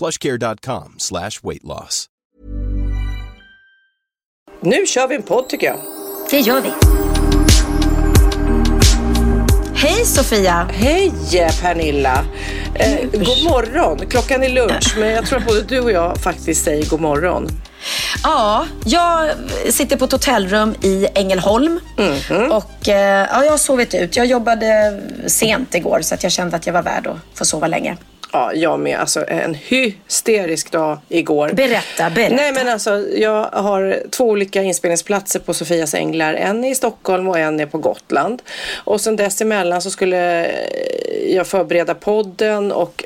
plushcare.com slash weight loss. Nu kör vi en podd tycker jag. Det gör vi. Hej Sofia! Hej Pernilla! Eh, god morgon. Klockan är lunch, men jag tror att både du och jag faktiskt säger god morgon. Ja, jag sitter på ett hotellrum i Ängelholm Mhm. och eh, ja, jag har sovit ut. Jag jobbade sent igår så att jag kände att jag var värd att få sova länge. Ja, jag med. Alltså en hysterisk dag igår. Berätta, berätta. Nej men alltså, jag har två olika inspelningsplatser på Sofias Änglar. En är i Stockholm och en är på Gotland. Och sen dessemellan så skulle jag förbereda podden och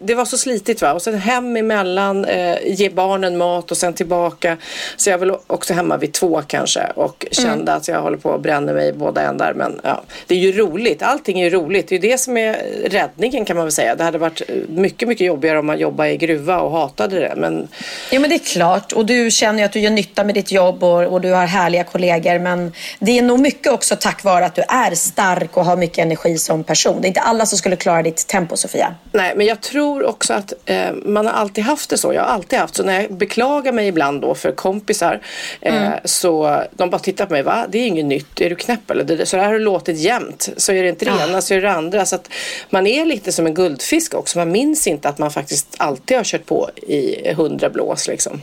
det var så slitigt va. Och sen hem emellan, eh, ge barnen mat och sen tillbaka. Så jag var också hemma vid två kanske och kände att jag håller på att bränna mig i båda ändar. Men ja, det är ju roligt. Allting är ju roligt. Det är ju det som är räddningen kan man väl säga. Det hade varit mycket, mycket jobbigare om man jobbade i gruva och hatade det. Men Ja men det är klart och du känner ju att du gör nytta med ditt jobb och, och du har härliga kollegor men det är nog mycket också tack vare att du är stark och har mycket energi som person. Det är inte alla som skulle klara ditt tempo Sofia. Nej, men jag tror också att eh, man har alltid haft det så. Jag har alltid haft så. När jag beklagar mig ibland då för kompisar eh, så de bara tittar på mig. Va? Det är inget nytt. Är du knäpp eller? Det, så här har det låtit jämt. Så är det inte det ena så är det det andra. Så att man är lite som en guldfisk också. Man minns inte att man faktiskt alltid har kört på i hundra blås liksom.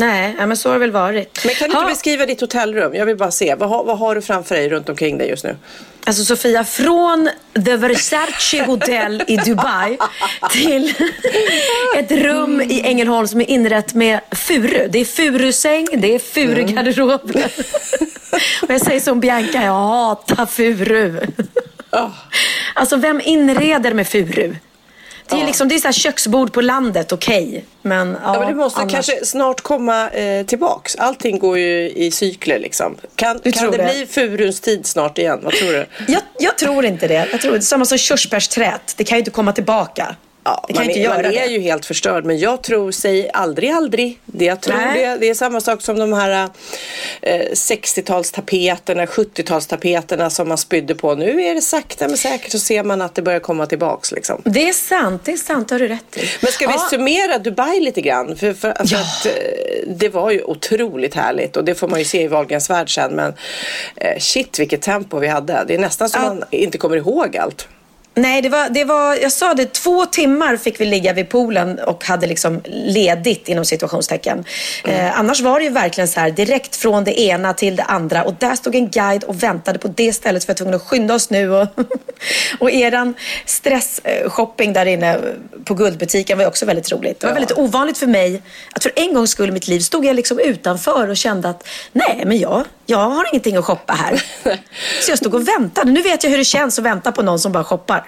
Nej, men så har det väl varit. Men kan du inte Ja. beskriva ditt hotellrum? Jag vill bara se. Vad, har- vad har du framför dig runt omkring dig just nu? Alltså Sofia, från The Versace Hotel i Dubai till ett rum i Ängelholm som är inrett med furu. Det är furusäng, det är furugarderob. Och jag säger som Bianca, jag hatar furu. Alltså vem inreder med furu? Det är, liksom, det är så här köksbord på landet, okej. Men, ja, Ja, men det måste annars- kanske snart komma eh, tillbaks. Allting går ju i cykler liksom. Kan, Du kan det, det? bli furuns tid snart igen? Vad tror du? jag, jag tror inte det. Jag tror, det är samma som körsbärsträet. Det kan ju inte komma tillbaka. Ja, man är, man är ju helt förstörd men jag tror, säg aldrig aldrig. Det jag tror det, det är samma sak som de här eh, 60-talstapeterna, 70-talstapeterna som man spydde på. Nu är det sakta men säkert så ser man att det börjar komma tillbaks liksom. Det är sant, det är sant, det har du rätt i. Men ska vi Ja. summera Dubai lite grann? För, för, för Ja. att, eh, det var ju otroligt härligt och det får man ju se i Wahlgrens värld sen. Men eh, shit vilket tempo vi hade. Det är nästan som Ja. man inte kommer ihåg allt. Nej, det var, det var, jag sa det, två timmar fick vi ligga vid poolen och hade liksom ledigt inom situationstecken. Eh, annars var det ju verkligen så här direkt från det ena till det andra och där stod en guide och väntade på det stället för att vi var tvungna att skynda oss nu. Och, och eran stressshopping där inne på guldbutiken var också väldigt roligt. Det var väldigt ovanligt för mig att för en gångs skull i mitt liv stod jag liksom utanför och kände att nej, men jag, jag har ingenting att shoppa här. Så jag stod och väntade. Nu vet jag hur det känns att vänta på någon som bara shoppar.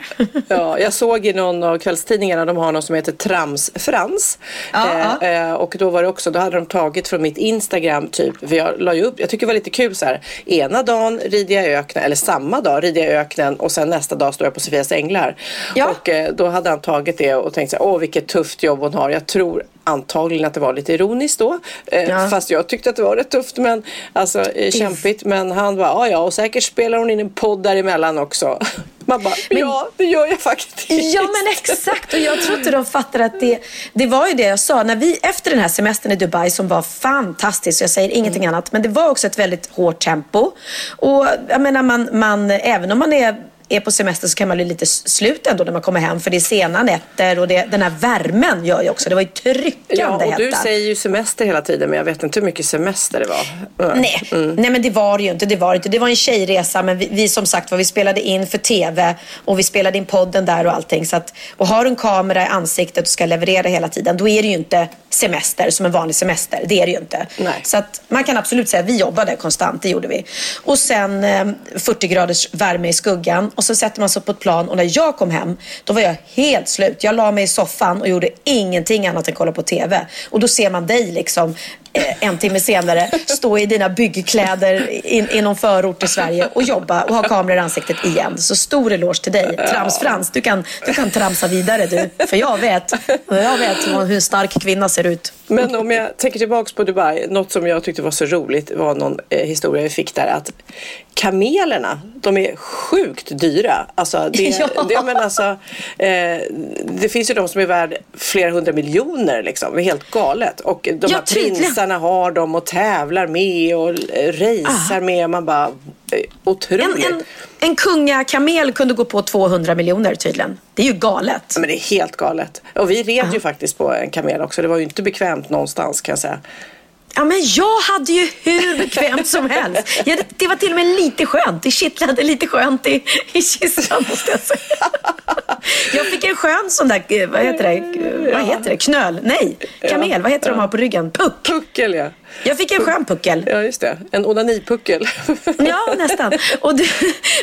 Ja, jag såg i någon av kvällstidningarna, de har något som heter Trams-Frans. Ja, eh, eh, och då var det också, då hade de tagit från mitt Instagram typ, för jag la ju upp, jag tycker det var lite kul så här. Ena dagen rider jag i öknen, eller samma dag rider jag i öknen och sen nästa dag står jag på Sofias änglar. Ja. Och eh, då hade han tagit det och tänkt så här, åh vilket tufft jobb hon har. Jag tror antagligen att det var lite ironiskt då. Eh, Ja. Fast jag tyckte att det var rätt tufft men alltså eh, kämpigt. Men han var, ja ja och säkert spelar hon in en podd däremellan också. Man bara, ja det gör jag faktiskt. Ja men exakt och jag tror inte de fattar att det, det var ju det jag sa. När vi efter den här semestern i Dubai som var fantastisk, så jag säger ingenting annat, men det var också ett väldigt hårt tempo. Och jag menar man, man även om man är är på semester så kan man bli lite slut ändå när man kommer hem. För det är sena nätter och det, den här värmen gör ju också. Det var ju tryckande Ja, och du hetta. säger ju semester hela tiden men jag vet inte hur mycket semester det var. Mm. Nej, nej men det var det ju inte. Det var, inte. Det var en tjejresa men vi, vi som sagt var vi spelade in för TV och vi spelade in podden där och allting. Så att, och har du en kamera i ansiktet och ska leverera hela tiden då är det ju inte semester som en vanlig semester. Det är det ju inte. Nej. Så att man kan absolut säga att vi jobbade konstant, det gjorde vi. Och sen eh, 40 graders värme i skuggan och så sätter man sig på ett plan och när jag kom hem då var jag helt slut. Jag la mig i soffan och gjorde ingenting annat än kolla på TV. Och då ser man dig liksom en timme senare stå i dina byggkläder in, i någon förort i Sverige och jobba och ha kameror i ansiktet igen. Så stor eloge till dig. Trams-Frans, du kan, du kan tramsa vidare du. För jag vet, jag vet hur en stark kvinna ser ut. Men om jag tänker tillbaks på Dubai, något som jag tyckte var så roligt var någon eh, historia vi fick där att kamelerna, de är sjukt dyra. Alltså, det, Ja. det, men alltså, eh, det finns ju de som är värd flera hundra miljoner liksom. Det är helt galet. Och de Ja, här tydligen. Prinsarna har dem och tävlar med och racear med. Man bara, eh, otroligt. En, en, en kungakamel kunde gå på 200 miljoner tydligen. Det är ju galet. Ja, Men det är helt galet. Och vi red ju faktiskt på en kamel också. Det var ju inte bekvämt någonstans kan jag säga. Ja, men jag hade ju hur bekvämt som helst. Ja, det, var till och med lite skönt. Det kittlade lite skönt i, i kistan måste jag säga. Jag fick en skön sån där, eh, vad heter det, vad heter det, knöl? Nej, kamel, vad heter de har på ryggen? Puck. Puckel ja. Jag fick en skön puckel. Ja just det. En onanipuckel. Ja, nästan. Och du,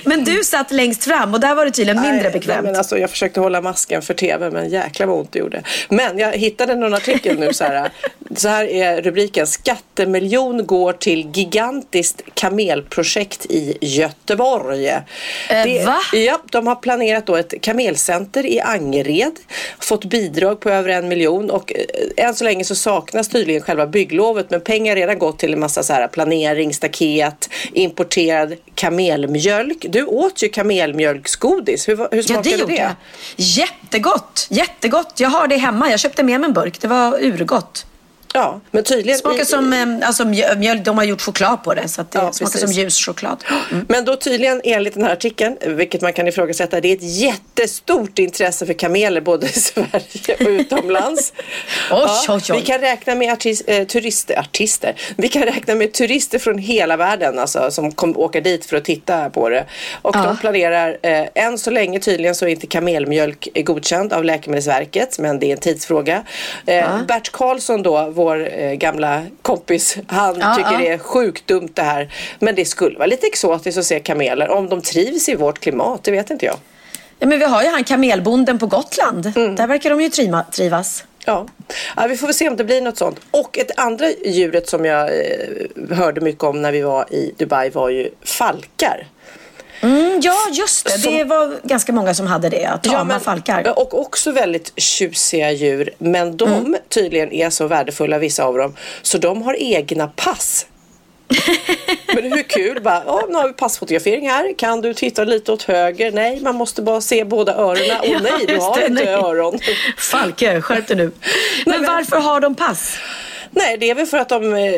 men du satt längst fram och där var det tydligen mindre bekvämt. Nej, men alltså, jag försökte hålla masken för tv men jäklar vad ont det gjorde. Men jag hittade någon artikel nu så här. Så här är rubriken. Skattemiljon går till gigantiskt kamelprojekt i Göteborg. Eh, va? Ja, de har planerat då ett kamelcenter i Angered. Fått bidrag på över en miljon och eh, än så länge så saknas tydligen själva bygglovet men pengar har redan gått till en massa så här planering, staket, importerad kamelmjölk. Du åt ju kamelmjölksgodis. Hur, hur Ja, smakade det det? gjorde jag. Jättegott, jättegott. Jag har det hemma. Jag köpte med mig en burk. Det var urgott. Ja, men tydligen. Smakar som eh, alltså, mjö- mjölk. De har gjort choklad på det. Så det Ja, smakar precis. som ljus choklad. Mm. Men då tydligen enligt den här artikeln, vilket man kan ifrågasätta, det är ett jättestort intresse för kameler både i Sverige och utomlands. Oj, oj, oj. Vi kan räkna med artis, eh, turister, artister, vi kan räkna med turister från hela världen alltså, som kommer åka dit för att titta på det. Och Ja. de planerar, eh, än så länge tydligen så är inte kamelmjölk godkänd av Läkemedelsverket, men det är en tidsfråga. Eh, Bert Karlsson då, vår eh, gamla kompis, han Ja, tycker ja. det är sjukt dumt det här. Men det skulle vara lite exotiskt att se kameler. Om de trivs i vårt klimat, det vet inte jag. Ja, men vi har ju han kamelbonden på Gotland. Mm. Där verkar de ju trima, trivas. Ja. ja, vi får väl se om det blir något sånt. Och ett andra djuret som jag eh, hörde mycket om när vi var i Dubai var ju falkar. Mm, ja, just det. Som- Det var ganska många som hade det. Tama Ja, men- falkar. Och också väldigt tjusiga djur. Men de Mm. tydligen är så värdefulla, vissa av dem, så de har egna pass. Men hur kul? Bara, ja, nu har vi passfotografering här. Kan du titta lite åt höger? Nej, man måste bara se båda öronen. Åh Ja, nej, du har det, inte öron. Falke, skärp dig nu. Men varför har de pass? Nej, det är väl för att de... eh,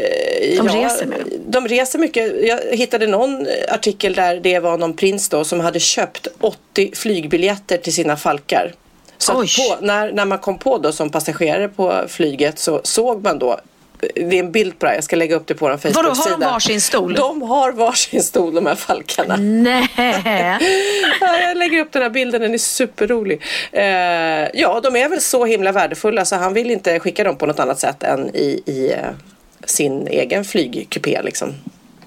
De reser med dem. De reser mycket. Jag hittade någon artikel där det var någon prins då som hade köpt 80 flygbiljetter till sina falkar. Så på, när, när man kom på då som passagerare på flyget så såg man då det är en bild på det här, jag ska lägga upp det på vår Vadå, Facebook-sida. har de varsin stol? De har varsin stol de här falkarna. Nej. Ja, jag lägger upp den här bilden, den är superrolig. Eh, ja, de är väl så himla värdefulla så han vill inte skicka dem på något annat sätt än i, i eh, sin egen flygkupé liksom.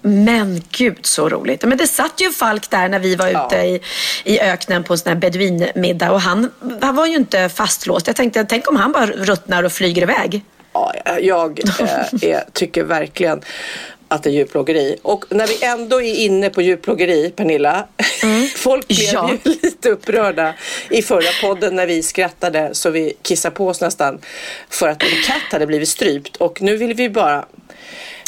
Men gud så roligt. Men det satt ju en falk där när vi var Ja. ute i, i öknen på en sån här beduinmiddag och han, han var ju inte fastlåst. Jag tänkte, tänk om han bara ruttnar och flyger iväg. Ja, jag eh, är, tycker verkligen att det är djurplågeri. Och när vi ändå är inne på djurplågeri, Pernilla. Folk blev Ja. ju lite upprörda i förra podden när vi skrattade så vi kissade på oss nästan för att en katt hade blivit strypt. Och nu vill vi bara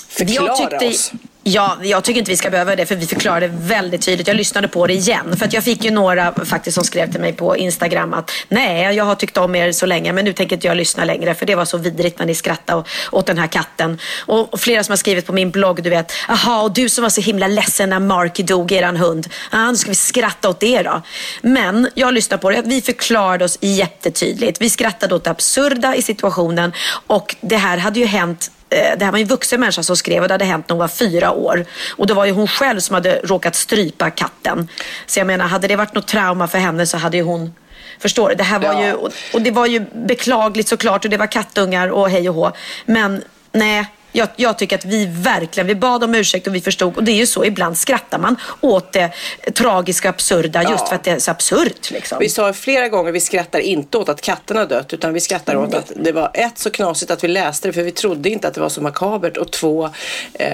förklara Jag tyckte, oss. Ja, jag tycker inte vi ska behöva det för vi förklarade väldigt tydligt. Jag lyssnade på det igen. För att jag fick ju några faktiskt som skrev till mig på Instagram att nej, jag har tyckt om er så länge men nu tänker inte jag lyssna längre för det var så vidrigt när ni skrattade åt den här katten. Och flera som har skrivit på min blogg, du vet, jaha, och du som var så himla ledsen när Mark dog, eran hund. Ja, nu ska vi skratta åt det då. Men jag lyssnade på det, vi förklarade oss jättetydligt. Vi skrattade åt det absurda i situationen och det här hade ju hänt det här var en vuxen människa som skrev och det hade hänt när hon var fyra år. Och det var ju hon själv som hade råkat strypa katten. Så jag menar, hade det varit något trauma för henne så hade ju hon Förstår du? Det här var ja. ju, och det var ju beklagligt såklart och det var kattungar och hej och hå. Men nej, jag, jag, tycker att vi verkligen, vi bad om ursäkt och vi förstod. Och det är ju så, ibland skrattar man åt det tragiska, absurda ja. just för att det är så absurt. Liksom. Vi sa flera gånger, vi skrattar inte åt att katten har dött utan vi skrattar mm. åt att det var ett så knasigt att vi läste det för vi trodde inte att det var så makabert och två eh,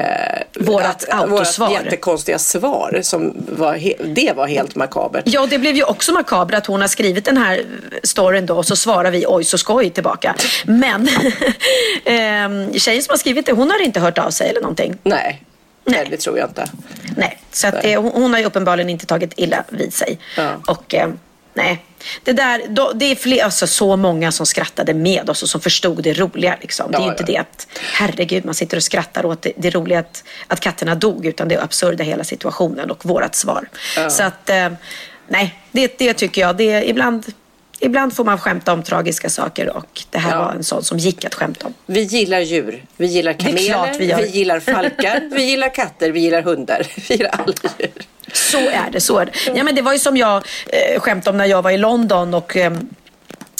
Vårat autosvar. Vårat jättekonstiga svar. Som var det var helt makabert. Ja, det blev ju också makabert att hon har skrivit den här storyn då och så svarar vi oj så skoj tillbaka. Men eh, tjejen som har skrivit det hon har inte hört av sig eller någonting? Nej, Nej. det tror jag inte. Nej, så att, eh, hon har ju uppenbarligen inte tagit illa vid sig. Ja. Och eh, nej, det där, då, det är fler, alltså, så många som skrattade med oss och som förstod det roliga. Liksom. Ja, det är ju inte ja. det att, herregud, man sitter och skrattar åt det, det roliga att, att katterna dog, utan det absurda hela situationen och vårat svar. Så att, eh, nej, det, det tycker jag, det är ibland ibland får man skämta om tragiska saker och det här ja. var en sån som gick att skämta om. Vi gillar djur. Vi gillar kameler, vi, vi, gillar falkar, vi gillar katter, vi gillar hundar. Vi gillar alla djur. Så är det, så är det. Ja, men det var ju som jag eh, skämtade om när jag var i London och eh,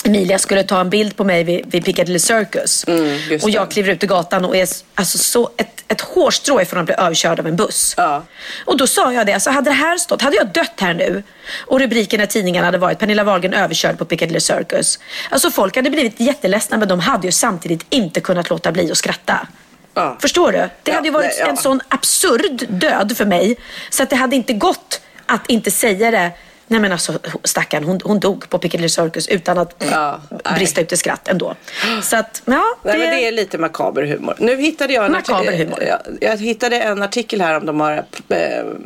Emilia skulle ta en bild på mig vid, vid Piccadilly Circus. Mm, och jag kliver ut i gatan och är alltså så ett, ett hårstrå ifrån att bli överkörd av en buss. Ja. Och då sa jag det, alltså hade det här stått, hade jag dött här nu och rubriken i tidningarna hade varit Pernilla Wahlgren överkörd på Piccadilly Circus. Alltså folk hade blivit jätteledsna men de hade ju samtidigt inte kunnat låta bli att skratta. Ja. Förstår du? Det ja, hade ju varit nej, en sån absurd död för mig så att det hade inte gått att inte säga det Nej men alltså stackarn, hon, hon dog på Piccadilly Circus utan att ja, brista ut i skratt ändå. Så att, ja. Det... Nej, men det är lite makaber humor. Nu hittade jag en, makaber humor. Jag, jag hittade en artikel här om de här äh,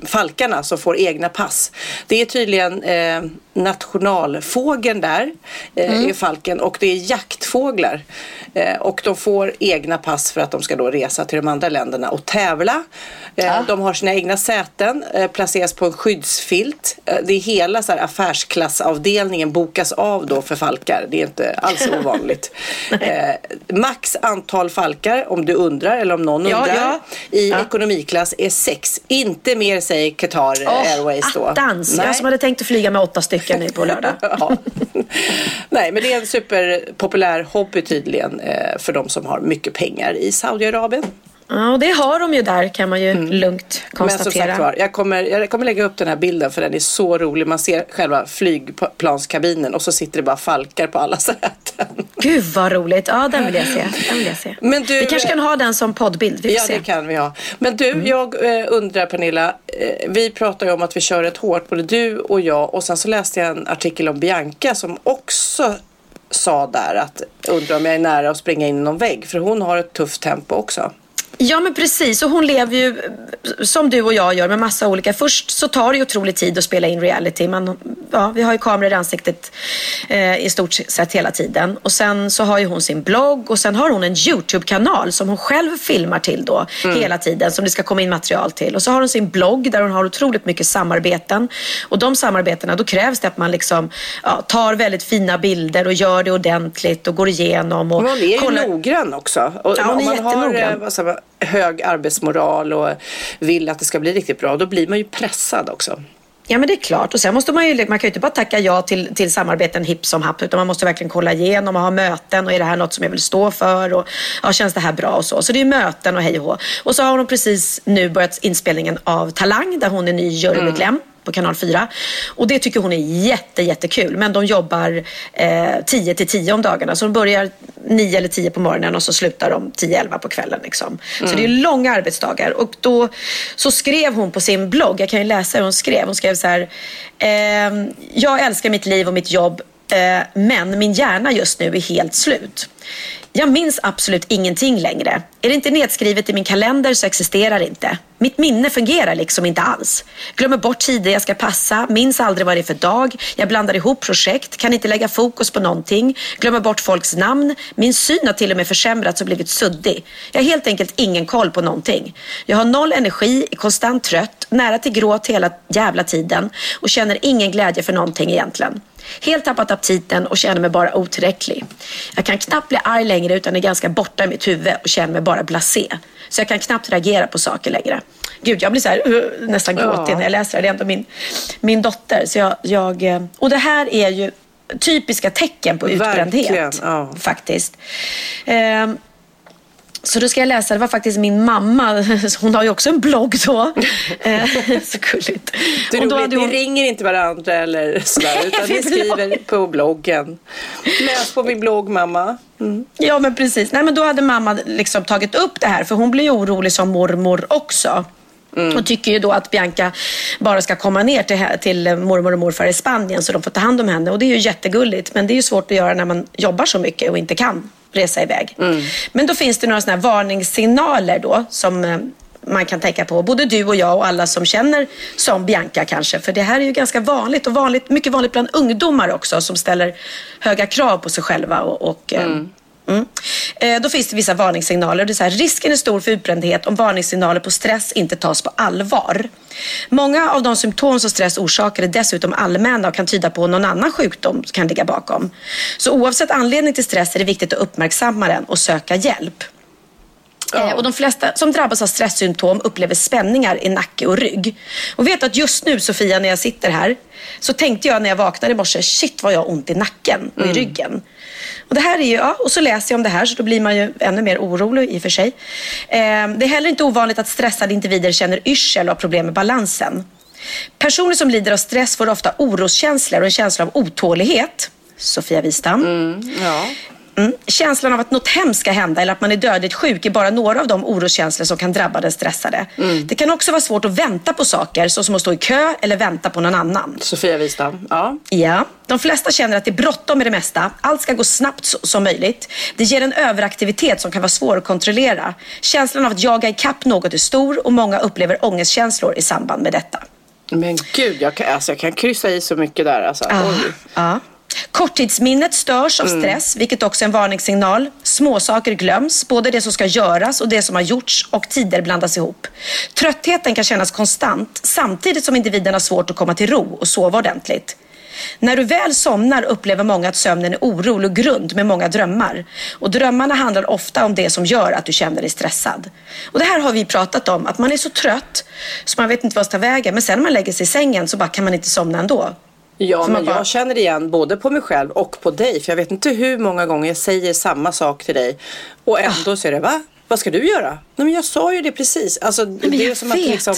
falkarna som får egna pass. Det är tydligen äh, nationalfågeln där, äh, mm. är falken, och det är jaktfåglar. och de får egna pass för att de ska då resa till de andra länderna och tävla. Ja. De har sina egna säten, placeras på en skyddsfilt. Det är hela hela så affärsklassavdelningen bokas av då för falkar. Det är inte alls ovanligt. eh, max antal falkar om du undrar eller om någon undrar ja. i ja. ekonomiklass är sex. Inte mer säger Qatar oh, Airways då. Attans! Jag som hade tänkt att flyga med åtta stycken på lördag. Nej men det är en superpopulär hobby tydligen eh, för de som har mycket pengar i Saudiarabien. Ja, och det har de ju där kan man ju mm. lugnt konstatera. Men som sagt jag kommer, jag kommer lägga upp den här bilden för den är så rolig. Man ser själva flygplanskabinen och så sitter det bara falkar på alla säten. Gud vad roligt. Ja, den vill jag se. Den vill jag se. Men du, vi kanske kan ha den som poddbild. Vi får ja, se. det kan vi ha. Men du, mm. jag eh, undrar Pernilla. Eh, vi pratar ju om att vi kör ett hårt, både du och jag. Och sen så läste jag en artikel om Bianca som också sa där att undrar om jag är nära att springa in i någon vägg. För hon har ett tufft tempo också. Ja men precis och hon lever ju som du och jag gör med massa olika. Först så tar det ju otrolig tid att spela in reality. Man, ja, vi har ju kameror i ansiktet eh, i stort sett hela tiden. Och sen så har ju hon sin blogg och sen har hon en YouTube-kanal som hon själv filmar till då mm. hela tiden som det ska komma in material till. Och så har hon sin blogg där hon har otroligt mycket samarbeten. Och de samarbetena, då krävs det att man liksom ja, tar väldigt fina bilder och gör det ordentligt och går igenom. Och hon är ju kollar... noggrann också. Och ja, hon är jättenoggrann. Har, eh, hög arbetsmoral och vill att det ska bli riktigt bra, då blir man ju pressad också. Ja men det är klart och sen måste man ju, man kan ju inte bara tacka ja till, till samarbeten hipp som happ utan man måste verkligen kolla igenom och ha möten och är det här något som jag vill stå för och ja, känns det här bra och så. Så det är möten och hej och hå. Och så har hon precis nu börjat inspelningen av Talang där hon är ny jurymedlem. Mm på kanal 4. Och det tycker hon är jätte, jättekul. Men de jobbar eh, 10 till 10 om dagarna. Så de börjar 9 eller 10 på morgonen och så slutar de 10-11 på kvällen. Liksom. Mm. Så det är långa arbetsdagar. Och då så skrev hon på sin blogg, jag kan ju läsa hur hon skrev. Hon skrev så här. Eh, jag älskar mitt liv och mitt jobb Eh, men min hjärna just nu är helt slut. Jag minns absolut ingenting längre. Är det inte nedskrivet i min kalender så existerar det inte. Mitt minne fungerar liksom inte alls. Glömmer bort tider jag ska passa, minns aldrig vad det är för dag. Jag blandar ihop projekt, kan inte lägga fokus på någonting. Glömmer bort folks namn. Min syn har till och med försämrats och blivit suddig. Jag har helt enkelt ingen koll på någonting. Jag har noll energi, är konstant trött, nära till gråt hela jävla tiden och känner ingen glädje för någonting egentligen. Helt tappat aptiten och känner mig bara otillräcklig. Jag kan knappt bli arg längre utan är ganska borta i mitt huvud och känner mig bara blasé. Så jag kan knappt reagera på saker längre. Gud, jag blir så här, uh, nästan gråtig när jag läser det. Det är ändå min, min dotter. Så jag, jag, eh, och det här är ju typiska tecken på utbrändhet. Ja. Faktiskt. Ehm, så då ska jag läsa, det var faktiskt min mamma, hon har ju också en blogg då. Eh, så gulligt. Det är roligt, hade hon- Ni ringer inte varandra eller sådär, utan ni skriver på bloggen. Läs på min blogg mamma. Ja men precis. Nej men då hade mamma liksom tagit upp det här för hon blir ju orolig som mormor också. Och tycker ju då att Bianca bara ska komma ner till, till mormor och morfar i Spanien så de får ta hand om henne. Och det är ju jättegulligt. Men det är ju svårt att göra när man jobbar så mycket och inte kan resa iväg. Men då finns det några sådana varningssignaler då som eh, man kan tänka på. Både du och jag och alla som känner som Bianca kanske. För det här är ju ganska vanligt och vanligt, mycket vanligt bland ungdomar också som ställer höga krav på sig själva. Och, och, eh, Mm. Eh, Då finns det vissa varningssignaler. Det är här, risken är stor för utbrändhet om varningssignaler på stress inte tas på allvar. Många av de symptom som stress orsakar är dessutom allmänna och kan tyda på någon annan sjukdom som kan ligga bakom. Så oavsett anledning till stress är det viktigt att uppmärksamma den och söka hjälp. Eh, Och de flesta som drabbas av stresssymptom upplever spänningar i nacke och rygg. Och vet att just nu Sofia när jag sitter här så tänkte jag när jag vaknade i morse, shit vad jag har ont i nacken och i ryggen. Och det här är ju, ja, och så läser jag om det här så då blir man ju ännu mer orolig i och för sig. Eh, det är heller inte ovanligt att stressade individer känner yrsel och har problem med balansen. Personer som lider av stress får ofta oroskänslor och en känsla av otålighet. Sofia Wistam. Mm, ja. Mm. Känslan av att något hemskt ska hända eller att man är dödligt sjuk är bara några av de oroskänslor som kan drabba den stressade. Det kan också vara svårt att vänta på saker, såsom att stå i kö eller vänta på någon annan. Sofia Wistam. Ja. Ja, de flesta känner att det är bråttom med det mesta. Allt ska gå snabbt som möjligt. Det ger en överaktivitet som kan vara svår att kontrollera. Känslan av att jaga ikapp något är stor och många upplever ångestkänslor i samband med detta. Men gud, jag kan, alltså, jag kan kryssa i så mycket där. Alltså. Ja, Oj. Korttidsminnet störs av stress, vilket också är en varningssignal. Småsaker glöms, både det som ska göras och det som har gjorts och tider blandas ihop. Tröttheten kan kännas konstant samtidigt som individen har svårt att komma till ro och sova ordentligt. När du väl somnar upplever många att sömnen är orolig och grund med många drömmar. Och drömmarna handlar ofta om det som gör att du känner dig stressad. Och det här har vi pratat om, att man är så trött så man vet inte vad som tar vägen. Men sen när man lägger sig i sängen så bara kan man inte somna ändå. Ja, men bara- jag känner igen både på mig själv och på dig. För jag vet inte hur många gånger jag säger samma sak till dig. Och ändå så är det, va? Vad ska du göra? Nej men jag sa ju det precis. Alltså, det är som att vet. liksom,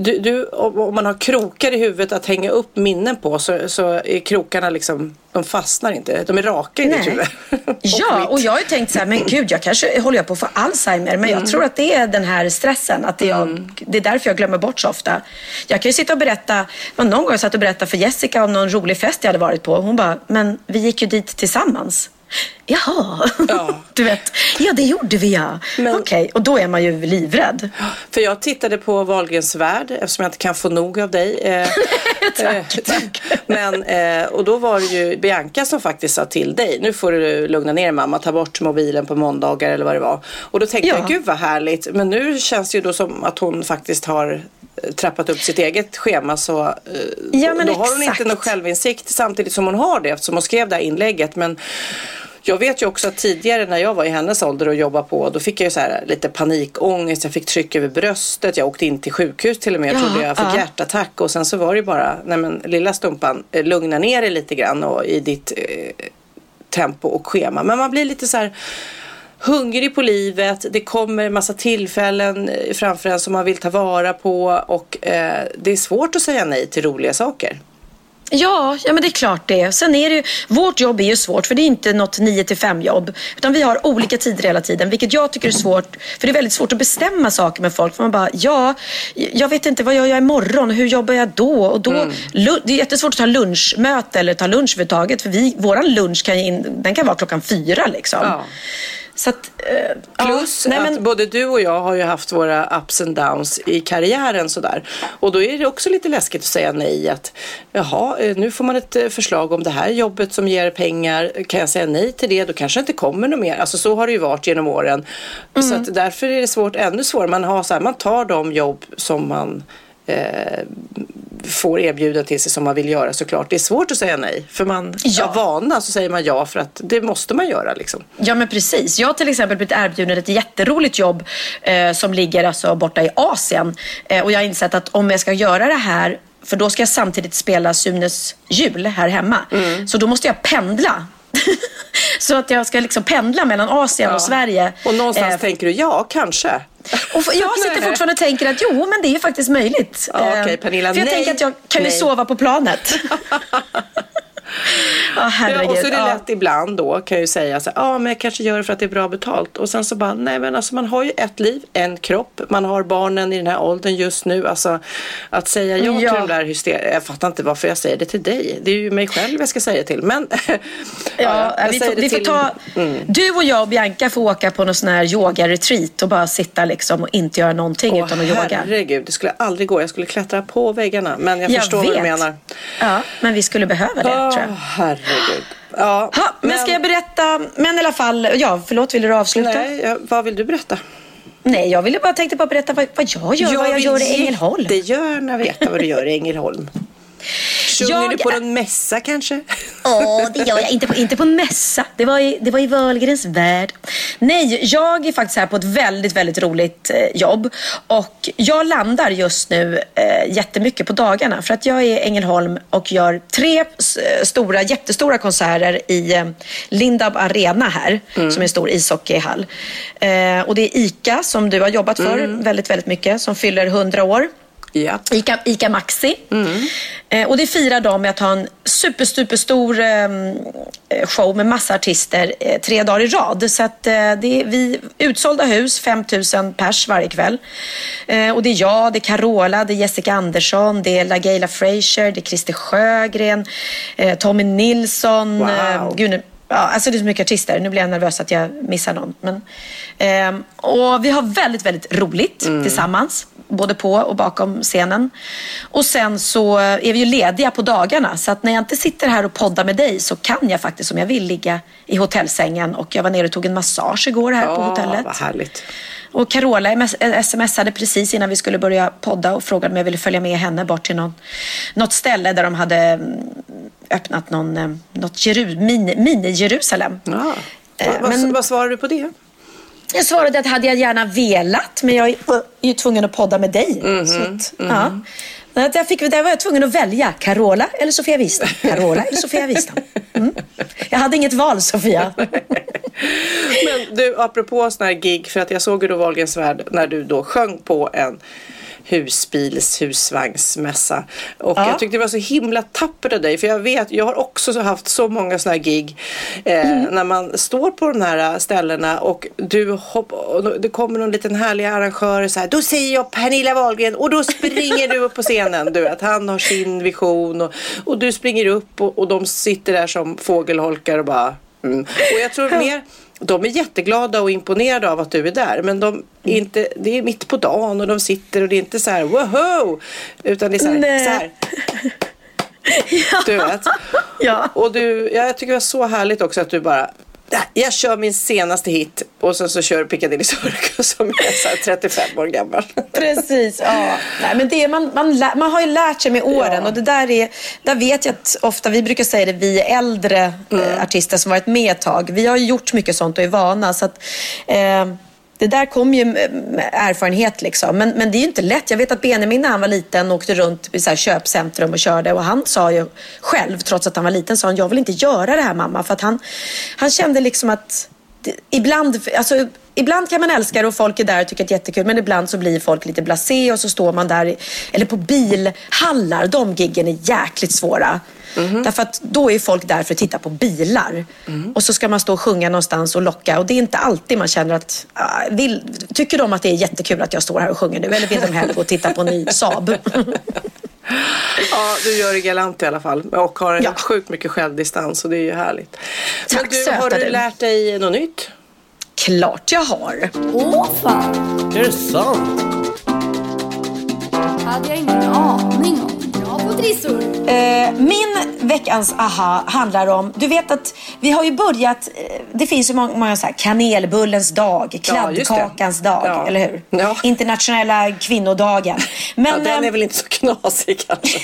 du, du, om man har krokar i huvudet att hänga upp minnen på så, så är krokarna liksom, de fastnar inte. De är raka i ditt huvud. Ja, och jag har ju tänkt så här, men gud, jag kanske håller jag på att få Alzheimer. Men jag tror att det är den här stressen. Att det, jag, det är därför jag glömmer bort så ofta. Jag kan ju sitta och berätta, någon gång jag satt och berättade för Jessica om någon rolig fest jag hade varit på. Hon bara, men vi gick ju dit tillsammans. Jaha, Ja. du vet. Ja, det gjorde vi ja. Men- Okej, och då är man ju livrädd. För jag tittade på Wahlgrens värld eftersom jag inte kan få nog av dig. Eh, Tack, eh, tack. Men, eh, och då var det ju Bianca som faktiskt sa till dig. Nu får du lugna ner mamma. Ta bort mobilen på måndagar eller vad det var. Och då tänkte Ja. jag, gud vad härligt. Men nu känns det ju då som att hon faktiskt har trappat upp sitt eget schema så eh, Ja, men då har hon exakt. inte någon självinsikt samtidigt som hon har det eftersom hon skrev det här inlägget. Men jag vet ju också att tidigare när jag var i hennes ålder och jobbade på då fick jag ju så här lite panikångest. Jag fick tryck över bröstet. Jag åkte in till sjukhus till och med. Jag Ja, trodde jag fick ja. hjärtattack och sen så var det ju bara, nej men lilla stumpan, eh, lugna ner dig lite grann och i ditt eh, tempo och schema. Men man blir lite så här hungrig på livet. Det kommer massa tillfällen eh, framför en som man vill ta vara på och eh, det är svårt att säga nej till roliga saker. Ja, ja men det är klart det. Sen är det ju, vårt jobb är ju svårt för det är inte något 9 till 5 jobb. Utan vi har olika tider hela tiden, vilket jag tycker är svårt. För det är väldigt svårt att bestämma saker med folk. För man bara, ja, jag vet inte, vad gör jag imorgon? Hur jobbar jag då? Och då Mm. Det är jättesvårt att ta lunchmöte eller ta lunch överhuvudtaget. För vi, våran lunch kan, in, den kan vara klockan fyra liksom. Ja. Så att, eh, Plus ja, nej, att men, både du och jag har ju haft våra ups and downs i karriären sådär. Och då är det också lite läskigt att säga nej. Att jaha, eh, nu får man ett eh, förslag om det här jobbet som ger pengar. Kan jag säga nej till det? Då kanske inte kommer något mer. Alltså så har det ju varit genom åren. Så Mm. att därför är det svårt, ännu svårare. Man, har så här, man tar de jobb som man eh, får erbjuden till sig som man vill göra såklart. Det är svårt att säga nej. För man, Ja. av vana så säger man ja för att det måste man göra liksom. Ja men precis. Jag har till exempel blivit erbjuden ett jätteroligt jobb eh, som ligger alltså borta i Asien. Eh, och jag har insett att om jag ska göra det här för då ska jag samtidigt spela Sunes jul här hemma. Mm. Så då måste jag pendla. så att jag ska liksom pendla mellan Asien och Sverige. Och någonstans Eh, tänker du ja, kanske. och jag sitter fortfarande och tänker att jo, men det är ju faktiskt möjligt. Ja, Eh, okej, Pernilla, För jag nej, tänker att jag kan ju nej. sova på planet. Ja, herregud. Ja, och så är det Ja. lätt ibland då kan jag ju säga så ja men jag kanske gör det för att det är bra betalt. Och sen så bara, nej men alltså man har ju ett liv, en kropp, man har barnen i den här åldern just nu. Alltså att säga ja, Ja. till de där hyster... Jag fattar inte varför jag säger det till dig. Det är ju mig själv jag ska säga till. Men Ja, jag vi, får, vi får till- Mm. ta, Du och jag och Bianca får åka på någon sån här yoga-retreat och bara sitta liksom och inte göra någonting Åh, utan att yoga. herregud, det skulle aldrig gå. Jag skulle klättra på väggarna. Men jag, förstår vad du menar. Ja, men vi skulle behöva det Åh, jag. herregud. Ja, Ha, men, ska jag berätta, men i alla fall, ja förlåt vill du avsluta? Nej, Nej, ja, vad vill du berätta? jag ville bara tänkte bara berätta vad, vad jag gör, vad jag gör i Ängelholm. Jag vill jättegärna veta vad du gör i Ängelholm. Sjunger Jag du på någon mässa kanske? Åh, det gör jag. Inte på, inte på en mässa. Det var, i, det var i Wahlgrens värld. Nej, jag är faktiskt här på ett väldigt, väldigt roligt eh, jobb. Och jag landar just nu eh, jättemycket på dagarna. För att jag är i Ängelholm och gör tre eh, stora, jättestora konserter i eh, Lindab Arena här. Som är en stor ishockeyhall. Eh, och det är ICA som du har jobbat för väldigt, väldigt mycket. Som fyller 100 år. Ja. Ica, Ica Maxi. Eh, och det firar de med att ha en super, super stor eh, show med massa artister eh, tre dagar i rad. Så att eh, det är vi, utsålda hus, 5000 pers varje kväll. Eh, och det är jag, det är Carola, det är Jessica Andersson, det är LaGaylia Frazier, det är Christer Sjögren, eh, Tommy Nilsson. Wow. Eh, gud, Ja, alltså det är så mycket artister. Nu blir jag nervös att jag missar någon. Men, ehm, och vi har väldigt, väldigt roligt tillsammans. Både på och bakom scenen. Och sen så är vi ju lediga på dagarna. Så att när jag inte sitter här och poddar med dig så kan jag faktiskt om jag vill ligga i hotellsängen. Och jag var nere och tog en massage igår här på Åh, hotellet. vad härligt. Och Carola ms- smsade precis innan vi skulle börja podda och frågade om jag ville följa med henne bort till någon, något ställe där de hade mm, öppnat någon, eh, något Jeru, mini, mini-Jerusalem. Ja. Eh, vad, men- vad svarar du på det? Jag svarade att hade jag gärna velat, men jag är ju tvungen att podda med dig. Mhm, så att, ja. Men att jag fick, där var jag tvungen att välja Carola eller Sofia Wistam. Carola eller Sofia Wistam. Mm. Jag hade inget val, Sofia. Men du, apropå sådana här gig, för att jag såg ju då Wahlgrens värld när du då sjöng på en husbils husvagnsmässa. Och Ja. jag tyckte det var så himla tappert av dig. För jag vet, jag har också så haft så många sådana här gig. Eh, Mm. När man står på de här ställena och du hopp, och det kommer någon liten härlig arrangör så här. Då säger jag Pernilla Wahlgren och då springer du upp på scenen. Du vet, han har sin vision och, och du springer upp och, och de sitter där som fågelholkar och bara mm. Och jag tror mer de är jätteglada och imponerade av att du är där. Men de är inte, det är mitt på dagen och de sitter och det är inte så här woho! Utan det är så här. Nej. Så här. Du vet. Ja. Och du, ja, jag tycker det var så härligt också att du bara "Nej, jag kör min senaste hit och sen så kör Piccadilly Circus som är så här 35 år gammal. Precis, ja. Nej, men det är, man, man, man har ju lärt sig med åren Ja. och det där är, där vet jag att ofta, vi brukar säga det, vi äldre Mm. eh, artister som varit med ett tag, vi har gjort mycket sånt och är vana. Så att, eh, det där kom ju med erfarenhet liksom. Men, men det är ju inte lätt. Jag vet att Benjamin när han var liten åkte runt i så här köpcentrum och körde och han sa ju själv, trots att han var liten, sa han, jag vill inte göra det här mamma. För att han, han kände liksom att ibland, alltså, ibland kan man älska det och folk är där och tycker att det är jättekul. Men ibland så blir folk lite blasé och så står man där. Eller på bilhallar. De giggen är jäkligt svåra. Mm. Därför att då är folk där för att titta på bilar. Mm. Och så ska man stå och sjunga någonstans och locka. Och det är inte alltid man känner att... Uh, vill, tycker de att det är jättekul att jag står här och sjunger nu? Eller vill de hellre gå och titta på en ny Saab? Ja, du gör det galant i alla fall. Och har en ja. sjukt mycket självdistans och det är ju härligt. Tack Men du, har du, du lärt dig något nytt? Klart jag har. Åh fan! Är det sant? hade jag ingen aning om. Trissor. Eh, min veckans aha handlar om, du vet att vi har ju börjat, eh, det finns ju många, många så här, kanelbullens dag, kladdkakans ja, dag, ja. eller hur? Ja. Internationella kvinnodagen. Men, ja, den är eh, väl inte så knasig kanske?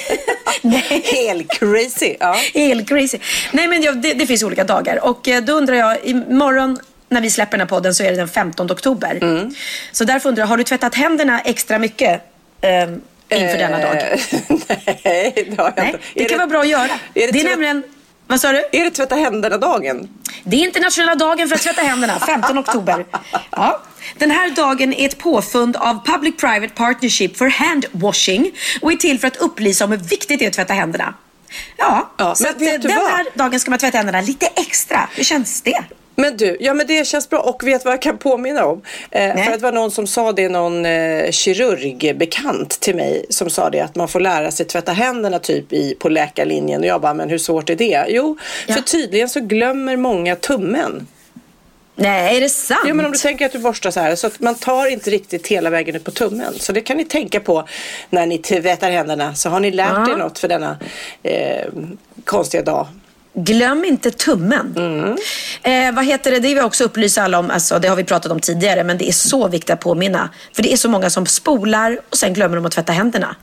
Helt crazy. Ja. Helt crazy. Nej men det, det finns olika dagar och då undrar jag, imorgon när vi släpper den här podden så är det den 15 oktober. Mm. Så därför undrar jag, har du tvättat händerna extra mycket? Eh, inför denna dag? Eh, nej, det har jag Nej, inte. Det, kan vara bra att göra. Är det, det är nämligen... Vad sa du? Är det tvätta händerna-dagen? Det är internationella dagen för att tvätta händerna, 15 oktober. Ja. Den här dagen är ett påfund av Public Private Partnership for Hand Washing och är till för att upplysa om hur viktigt det är att tvätta händerna. Ja, ja så att, den här dagen ska man tvätta händerna lite extra. Hur känns det? Men du, ja men det känns bra och vet vad jag kan påminna om? Eh, för att det var någon som sa det, någon eh, kirurgbekant till mig som sa det att man får lära sig tvätta händerna typ i, på läkarlinjen och jag bara, men hur svårt är det? Jo, ja. för tydligen så glömmer många tummen. Nej, är det sant? Ja, men om du tänker att du borstar så här så att man tar inte riktigt hela vägen ut på tummen. Så det kan ni tänka på när ni tvättar händerna så har ni lärt er något för denna eh, konstiga dag. Glöm inte tummen. Mm. Eh, vad heter det? Det vill jag också upplysa alla om. Alltså, det har vi pratat om tidigare, men det är så viktigt att påminna. För det är så många som spolar och sen glömmer de att tvätta händerna.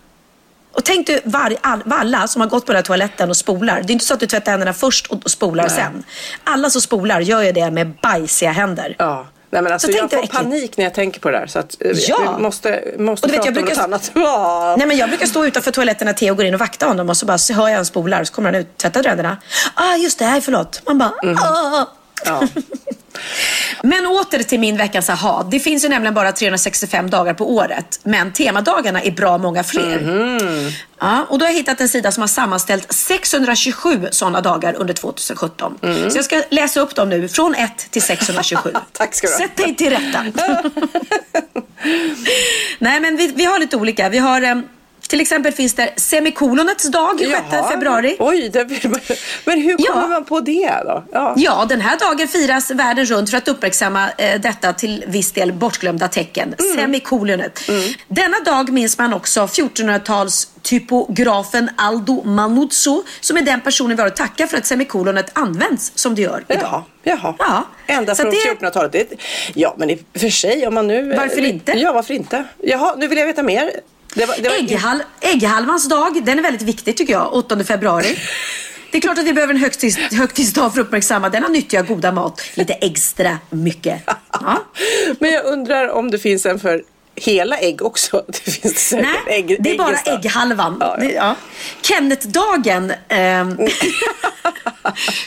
Och tänk du var, all, alla som har gått på den här toaletten och spolar. Det är inte så att du tvättar händerna först och spolar Nej. sen. Alla som spolar gör ju det med bajsiga händer. Ja. Nej, men alltså, jag får äckligt. panik när jag tänker på det här. Så att, eh, ja. vi måste, måste och du vet, jag brukar, annat. Nej, men jag brukar stå utanför toaletten när Theo går in och vaktar honom och så bara så hör jag en spolar så kommer han ut, tvättar ränderna. Ah, just det, här, förlåt. Man bara, mm. ah. Ja. Men åter till min veckans aha. Det finns ju nämligen bara 365 dagar på året. Men temadagarna är bra många fler. Mm. Ja, och då har jag hittat en sida som har sammanställt 627 sådana dagar under 2017. Mm. Så jag ska läsa upp dem nu från 1 till 627. Tack ska du ha. Sätt dig till rätta. Nej men vi, vi, har lite olika. Vi har eh, till exempel finns det semikolonets dag, 6 februari. Oj, det, men hur kommer ja. man på det då? Ja. ja, den här dagen firas världen runt för att uppmärksamma eh, detta till viss del bortglömda tecken. Mm. Semikolonet. Mm. Denna dag minns man också 1400-tals typografen Aldo Manuzzo som är den personen vi har att tacka för att semikolonet används som det gör idag. Jaha, jaha. Ja. Ända från det... 1400-talet. Ja, men i och för sig om man nu... Varför inte? Ja, varför inte? Jaha, nu vill jag veta mer. Det var, det var... Ägghal ägghalvans dag, den är väldigt viktig tycker jag, 8 februari. Det är klart att vi behöver en högtids, högtidsdag för att uppmärksamma denna nyttiga goda mat lite extra mycket. Ja. Men jag undrar om det finns en för hela ägg också? Det finns Nej, ägg, det är bara ägghalvan. Ja, ja. ja. Kennetdagen eh,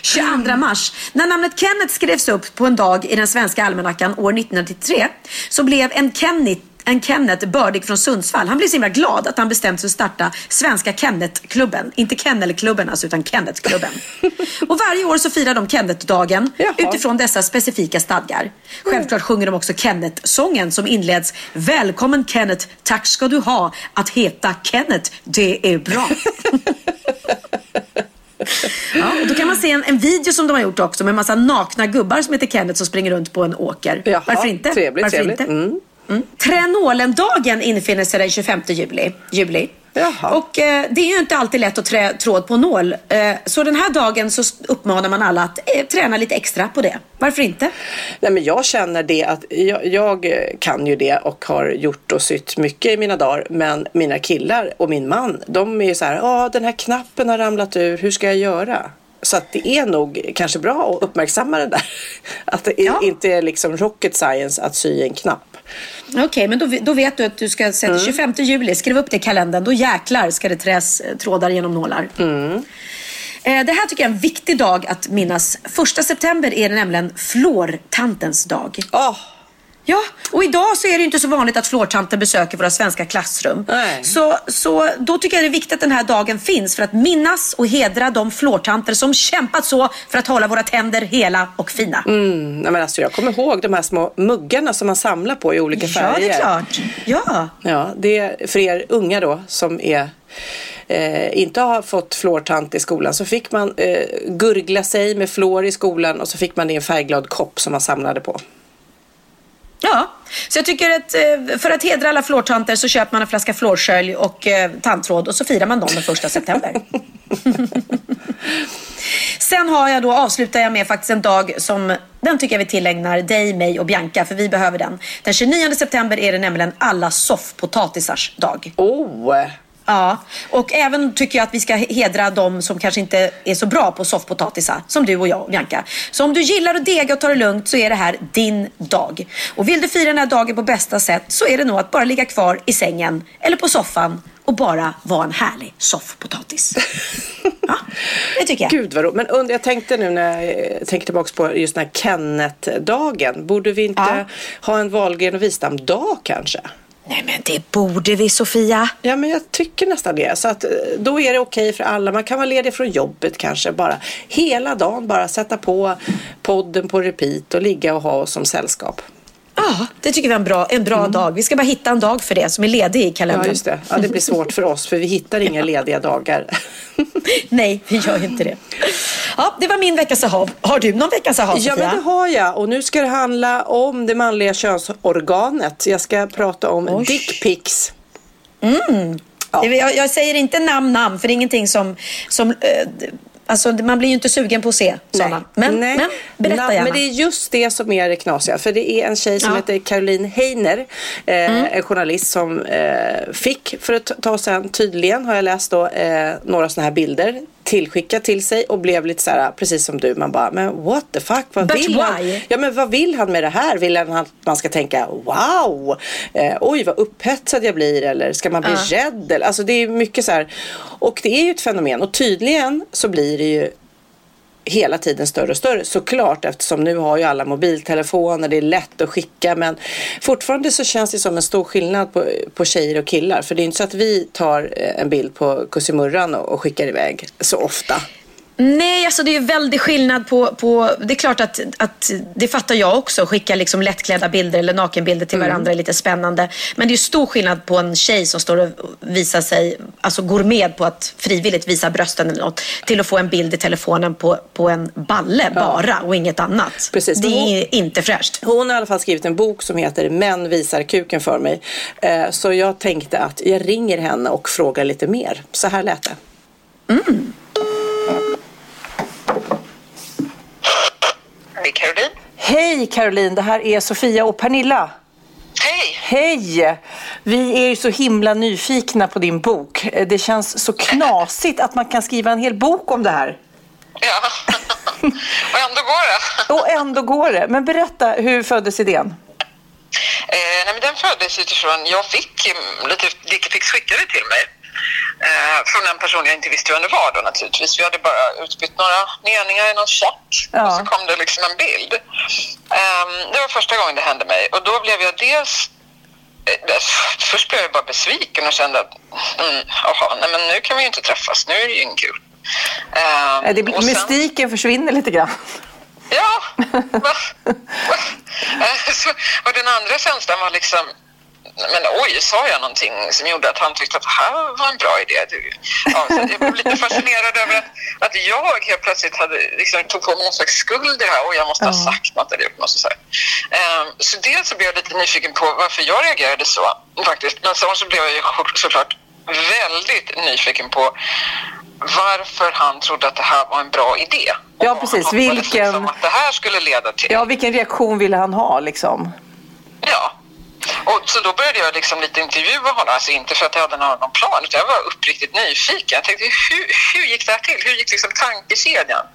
22 mars. När namnet Kenneth skrevs upp på en dag i den svenska almanackan år 1993 så blev en Kenneth en Kenneth bördig från Sundsvall. Han blev så himla glad att han bestämt sig att starta Svenska Kennetklubben. Inte Kennelklubben alltså, utan Kennetklubben. och varje år så firar de Kennetdagen utifrån dessa specifika stadgar. Självklart sjunger de också Kenneth-sången som inleds Välkommen Kenneth, tack ska du ha. Att heta Kenneth, det är bra. Ja, och då kan man se en, en, video som de har gjort också med en massa nakna gubbar som heter Kenneth som springer runt på en åker. Jaha, Varför inte? Trevligt, Varför trevligt. Inte? Mm. Mm. Trenolendagen infinner sig den 25 juli. juli. Jaha. Och eh, det är ju inte alltid lätt att trä tråd på nål. Eh, så den här dagen så uppmanar man alla att eh, träna lite extra på det. Varför inte? Nej, men jag känner det att jag, jag, kan ju det och har gjort och sytt mycket i mina dagar. Men mina killar och min man, de är ju så här, ja den här knappen har ramlat ur, hur ska jag göra? Så att det är nog kanske bra att uppmärksamma det där. Att det ja. inte är liksom rocket science att sy en knapp. Okej, okay, men då, då, vet du att du ska sätta mm. 25 juli, skriv upp det i kalendern. Då jäklar ska det träs eh, trådar genom nålar. Mm. Eh, det här tycker jag är en viktig dag att minnas. Första september är det nämligen flårtantens dag. Oh. Ja, och idag så är det inte så vanligt att flårtanter besöker våra svenska klassrum. Nej. Så, så då tycker jag det är viktigt att den här dagen finns för att minnas och hedra de flårtanter som kämpat så för att hålla våra tänder hela och fina. Mm, men alltså, jag kommer ihåg de här små muggarna som man samlar på i olika Ja, färger. det är klart. Ja. Ja, det är för er unga då som är eh, inte har fått fluortant i skolan så fick man eh, gurgla sig med fluor i skolan och så fick man det i en färgglad kopp som man samlade på. Ja, så jag tycker att eh, för att hedra alla flårtanter så köper man en flaska flårskölj och eh, tandtråd och så firar man dem den första september. Sen har jag då, avslutar jag med faktiskt en dag som den tycker jag vi tillägnar dig, mig och Bianca för vi behöver den. Den 29 september är det nämligen alla soffpotatisars dag. Oh! Ja, och även tycker jag att vi ska hedra de som kanske inte är så bra på soffpotatisar, som du och jag, Bianca. Så om du gillar att dega och ta det lugnt så är det här din dag. Och vill du fira den här dagen på bästa sätt så är det nog att bara ligga kvar i sängen eller på soffan och bara vara en härlig soffpotatis. Ja, det tycker jag. Gud vad roligt. Men und- jag tänkte nu när jag tänker tillbaka på just den här Kenneth-dagen. Borde vi inte Ja. ha en Wahlgren och Wistam-dag kanske? Nej men det borde vi Sofia. Ja, men jag tycker nästan det. Så att eh, då är det okej för alla. Man kan vara ledig från jobbet kanske. Bara hela dagen bara sätta på podden på repeat och ligga och ha oss som sällskap. Ja, det tycker vi är en bra, en bra dag. Vi ska bara hitta en dag för det som är ledig i kalendern. Mm. Ja, just det. Ja, det blir svårt för oss för vi hittar inga lediga dagar. Nej, vi gör inte det. Ja, det var min veckas aha. Har du någon veckas aha, Ja, men det har jag. Och nu ska det handla om det manliga könsorganet. Jag ska prata om dickpics. Det- Jag, jag säger inte namn, namn, för det är ingenting som... som eh, alltså, man blir ju inte sugen på att se sådana. Men, Nej. men berätta Na- gärna. Men det är just det som är det knasiga. För det är en tjej som Ja. heter Caroline Heiner. Eh, Mm. En journalist som eh, fick för ett tag sedan, tydligen har jag läst då, eh, några sådana här bilder tillskickat till sig och blev lite så här, precis som du, man bara, men what the fuck, vad But vill han? why? Ja men vad vill han med det här? Vill han att man ska tänka wow, eh, oj vad upphetsad jag blir eller ska man bli rädd? Eller, alltså det är mycket så här, och det är ju ett fenomen och tydligen så blir det ju hela tiden större och större såklart eftersom nu har ju alla mobiltelefoner, det är lätt att skicka men fortfarande så känns det som en stor skillnad på, på tjejer och killar för det är inte så att vi tar eh, en bild på Kussimurran och, och skickar iväg så ofta. Nej, alltså det är väldigt skillnad på, på... Det är klart att, att det fattar jag också. Skicka liksom lättklädda bilder eller nakenbilder till varandra är lite spännande. Men det är stor skillnad på en tjej som står och visar sig, alltså går med på att frivilligt visa brösten eller något, till att få en bild i telefonen på, på en balle bara och inget annat. Precis, det hon- är inte fräscht. Hon har i alla fall skrivit en bok som heter Män visar kuken för mig. Eh, så jag tänkte att jag ringer henne och frågar lite mer. Så här lät det. Hej Caroline. Hej Caroline, det här är Sofia och Pernilla. Hej! Hej! Vi är ju så himla nyfikna på din bok. Det känns så knasigt att man kan skriva en hel bok om det här. Ja, och ändå går det. Och ändå går det. Men berätta, hur föddes idén? Eh, nej, men den föddes utifrån, jag fick lite dickpics skickade till mig. Eh, från en person jag inte visste vem det var då naturligtvis. Vi hade bara utbytt några meningar i någon chatt Ja. och så kom det liksom en bild. Ehm, det var första gången det hände mig och då blev jag dels eh, Först blev jag bara besviken och kände att mm, aha, nej, men nu kan vi ju inte träffas, nu är det ju ingen kul. Ehm, Eh, Det, blir- sen- mystiken försvinner lite grann. Ja, va? Va? Eh, Så, och den andra känslan var liksom, men oj, sa jag någonting som gjorde att han tyckte att det här var en bra idé? Det- Ja, så jag blev lite fascinerad över att, att jag helt plötsligt hade, liksom, tog på mig någon slags skuld i det här och jag måste ha sagt något eller gjort något. Så, um, så dels så blev jag lite nyfiken på varför jag reagerade så faktiskt. Men sen så blev jag ju såklart väldigt nyfiken på varför han trodde att det här var en bra idé. Ja, precis. hoppades Vilken- Liksom att det här skulle leda till. Ja, vilken reaktion ville han ha liksom? Ja. Och så då började jag liksom lite intervjua honom, alltså inte för att jag hade någon plan, utan jag var uppriktigt nyfiken. Jag tänkte, hur, hur gick det här till? Hur gick liksom tankekedjan?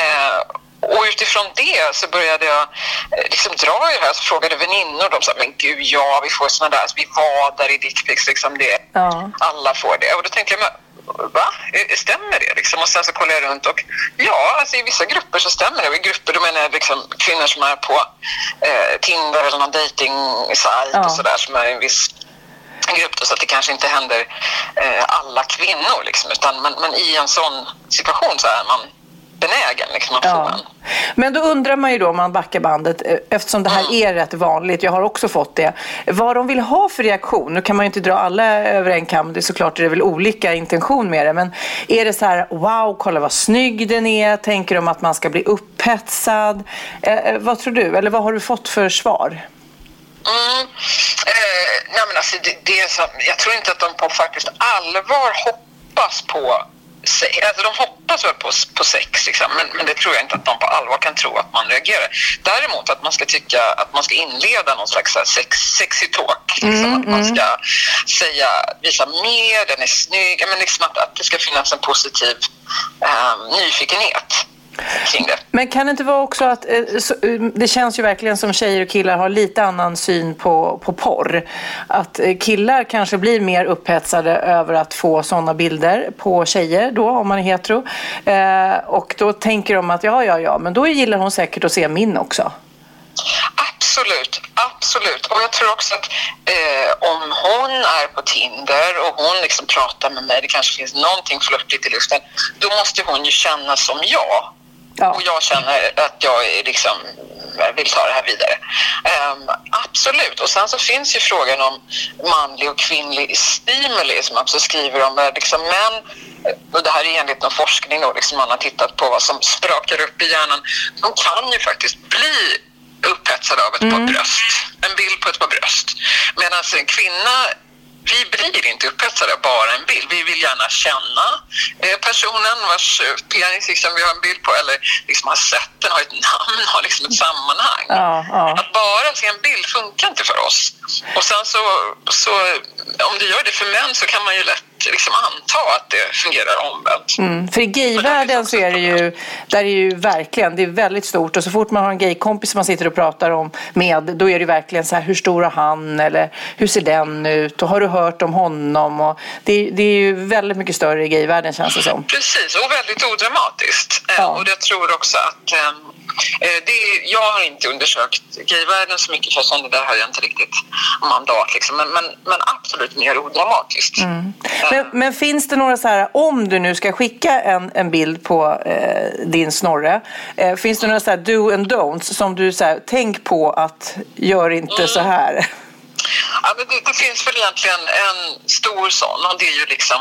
Eh, och utifrån det så började jag eh, liksom dra i det här, så frågade väninnor, de sa, men gud ja, vi får såna där, alltså, vi vadar i dickpics, liksom det. Ja. Alla får det. Och då tänkte jag, men va? Eh, Stämmer det? Liksom? Och sen så kollar jag runt och ja, alltså i vissa grupper så stämmer det. Och I grupper då menar jag liksom kvinnor som är på eh, Tinder eller någon dejtingsajt Ja. och sådär som är i en viss grupp då, så att det kanske inte händer eh, alla kvinnor liksom, utan men, men i en sån situation så är man benägen liksom, att få Ja. en. Men då undrar man ju då om man backar bandet, eh, eftersom det här är rätt vanligt, jag har också fått det, vad de vill ha för reaktion. Nu kan man ju inte dra alla över en kam, det är såklart det är väl olika intention med det, men är det så här, wow, kolla vad snygg den är, tänker de att man ska bli upphetsad? Eh, eh, vad tror du, eller vad har du fått för svar? Mm. Eh, nej men alltså det, det är så, jag tror inte att de på faktiskt allvar hoppas på Alltså de hoppas väl på, på sex, liksom, men, men det tror jag inte att de på allvar kan tro att man reagerar. Däremot att man ska tycka att man ska inleda någon slags sex, sexy talk. Liksom, att man ska säga, visa mer, den är snygg. Men liksom att, att det ska finnas en positiv eh, nyfikenhet kring det. Men kan det inte vara också att eh, eh, det känns ju verkligen som tjejer och killar har lite annan syn på, på porr. Att eh, killar kanske blir mer upphetsade över att få sådana bilder på tjejer då, om man är hetero. Och då tänker de att ja, ja, ja, men då gillar hon säkert att se min också. Absolut, absolut. Och jag tror också att eh, om hon är på Tinder och hon liksom pratar med mig, det kanske finns någonting flörtigt i luften, då måste hon ju känna som jag. Ja. Och jag känner att jag liksom, vill ta det här vidare. Ehm, absolut. Och sen så finns ju frågan om manlig och kvinnlig stimuli som man också skriver om. Där liksom män, och det här är enligt någon forskning då, liksom man har tittat på vad som sprakar upp i hjärnan. De kan ju faktiskt bli upphetsade av ett par bröst. En bild på ett par bröst. Medan en kvinna vi blir inte upphetsade av bara en bild. Vi vill gärna känna eh, personen vars eh, penis liksom, vi har en bild på eller liksom har sett den, har ett namn, har liksom ett sammanhang. Ja, ja. Att bara se en bild funkar inte för oss. Och sen så, så om det gör det för män så kan man ju lätt liksom anta att det fungerar omvänt. Mm, för i gayvärlden så är det ju, där är ju verkligen, det är väldigt stort och så fort man har en gaykompis som man sitter och pratar om med, då är det verkligen så här, hur stor är han eller hur ser den ut och har du hört om honom och det, det är ju väldigt mycket större i gayvärlden känns det som. Precis, och väldigt odramatiskt. Ja. Och jag tror också att ehm, eh, det är, jag har inte undersökt gayvärlden så mycket för sånt där har jag inte riktigt mandat. Liksom. Men, men, men absolut mer odramatiskt. Mm. Eh, Men, men finns det några så här, om du nu ska skicka en, en bild på eh, din snorre, eh, finns det några så här do and don'ts som du så här, tänk på att gör inte så här? Ja, men det, det finns väl egentligen en stor sån och det är ju liksom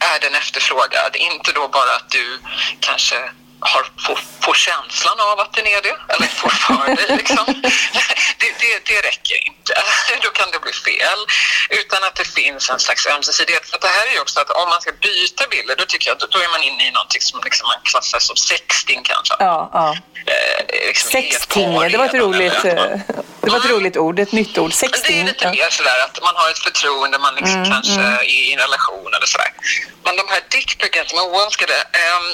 är den efterfrågad? Inte då bara att du kanske har, får, får känslan av att den är det, eller får för dig. Liksom. Det, det, det räcker inte. Då kan det bli fel. Utan att det finns en slags ömsesidighet. För det här är ju också att om man ska byta bilder, då tycker jag att då är man inne i någonting som liksom man klassar som sexting kanske. Ja, ja. Eh, liksom Sexting, det var ett roligt, eller det var ett roligt ord, ett nytt ord. men det är Sexting. lite Ja. mer sådär att man har ett förtroende, man liksom kanske är i en relation eller sådär. Men de här dickpicen som är oönskade, um,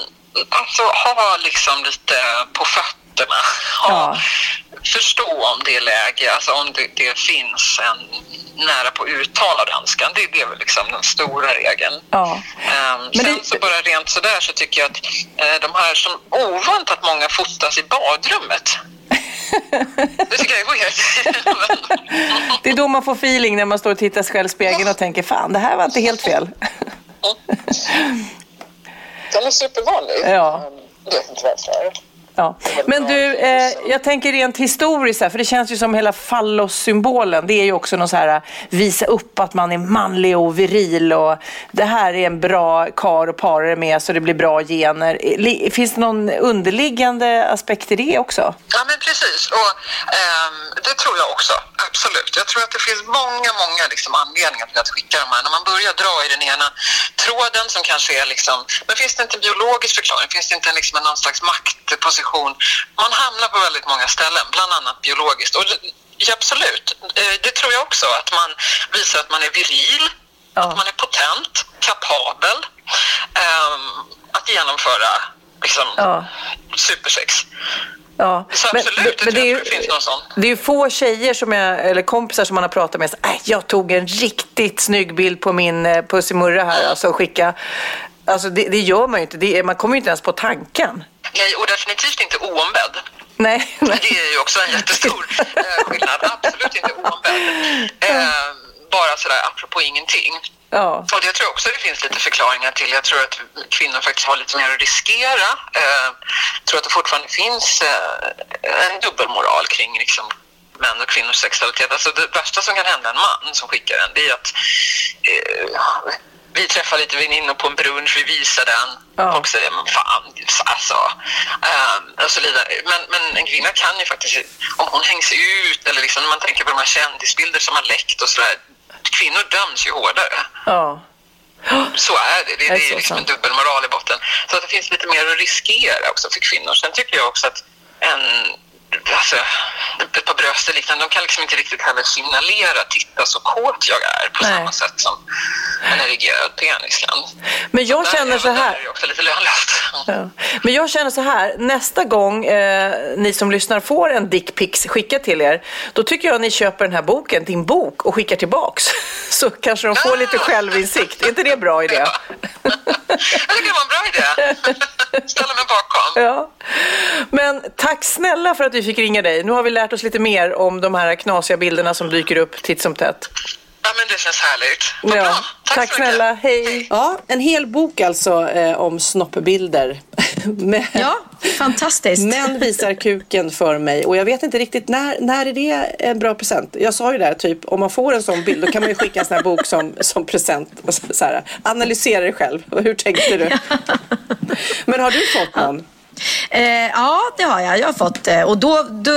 alltså ha liksom lite på fötterna. Ha, Ja. Förstå om det är läge, alltså om det, det finns en nära på uttalad önskan. Det, det är väl liksom den stora regeln. Ja. Men sen det- så bara rent sådär så tycker jag att eh, de här som ovant att många fotas i badrummet. det tycker jag är weird. Men- Det är då man får feeling när man står och tittar sig själv i spegeln och tänker fan det här var inte helt fel. Den är supervanlig. Ja. Jag vet inte varför. Ja. Men du, eh, jag tänker rent historiskt, här, för det känns ju som hela fallossymbolen. Det är ju också någon så här, visa upp att man är manlig och viril och det här är en bra kar och para med så det blir bra gener. Finns det någon underliggande aspekt i det också? Ja, men precis. Och, ehm, det tror jag också. Absolut. Jag tror att det finns många, många liksom, anledningar till att skicka de här. När man börjar dra i den ena tråden som kanske är liksom... Men finns det inte en biologisk förklaring? Finns det inte en, liksom, någon slags maktposition? Man hamnar på väldigt många ställen, bland annat biologiskt. Och ja, absolut. Eh, Det tror jag också. Att man visar att man är viril, Ja. att man är potent, kapabel ehm, att genomföra liksom, Ja. supersex. Ja. Så absolut, jag det, är tror ju, det finns någon sån. det är ju få tjejer som jag, eller kompisar som man har pratat med. Så, äh, jag tog en riktigt snygg bild på min eh, pussimurra här alltså, och skicka. Alltså det, det gör man ju inte. Det, är- man kommer ju inte ens på tanken. Nej, och definitivt inte oombedd. Nej. nej. Det är ju också en jättestor eh, skillnad. Absolut inte oombedd. Eh, bara sådär apropå ingenting. Ja. Och det tror jag också det finns lite förklaringar till. Jag tror att kvinnor faktiskt har lite mer att riskera. Eh, jag tror att det fortfarande finns eh, en dubbelmoral kring liksom, män och kvinnors sexualitet. Alltså det värsta som kan hända en man som skickar en, det är att eh, vi träffar lite väninnor på en brunch, vi visar den Ja. och säger men fan, alltså. Eh, och så vidare. Men, men en kvinna kan ju faktiskt, om hon hängs ut eller liksom, när man tänker på de här kändisbilder som har läckt och sådär. Kvinnor döms ju hårdare. Ja. Så är det. Det, Det är det är liksom en dubbelmoral i botten. Så att det finns lite mer att riskera också för kvinnor. Sen tycker jag också att en, alltså, ett par bröst och liknande, de kan liksom inte riktigt heller signalera titta så kåt jag är på Nej. samma sätt som en erigerad penis kan. Men jag Där- känner så här. Där är det också lite lönlöst. Ja. Men jag känner så här, nästa gång eh, ni som lyssnar får en dickpics skickat till er, då tycker jag ni köper den här boken, din bok, och skickar tillbaks. Så kanske de får lite självinsikt. Är inte det en bra idé? Jag tycker det var en bra idé. Ställa mig bakom. Ja. Men tack snälla för att vi fick ringa dig. Nu har vi lärt oss lite mer om de här knasiga bilderna som dyker upp titt som tätt. Ja, men det känns härligt. Vad bra. Ja. Tack, Tack så mycket. snälla, hej. Ja, en hel bok alltså eh, om snoppbilder. Men- Ja, fantastiskt. Män visar kuken för mig och jag vet inte riktigt när, när är det en bra present? Jag sa ju där typ om man får en sån bild då kan man ju skicka en sån här bok som, som present. Och så, så här, analysera dig själv. Hur tänkte du? Men har du fått någon? Eh, ja, det har jag. Jag har fått eh, Och då, då,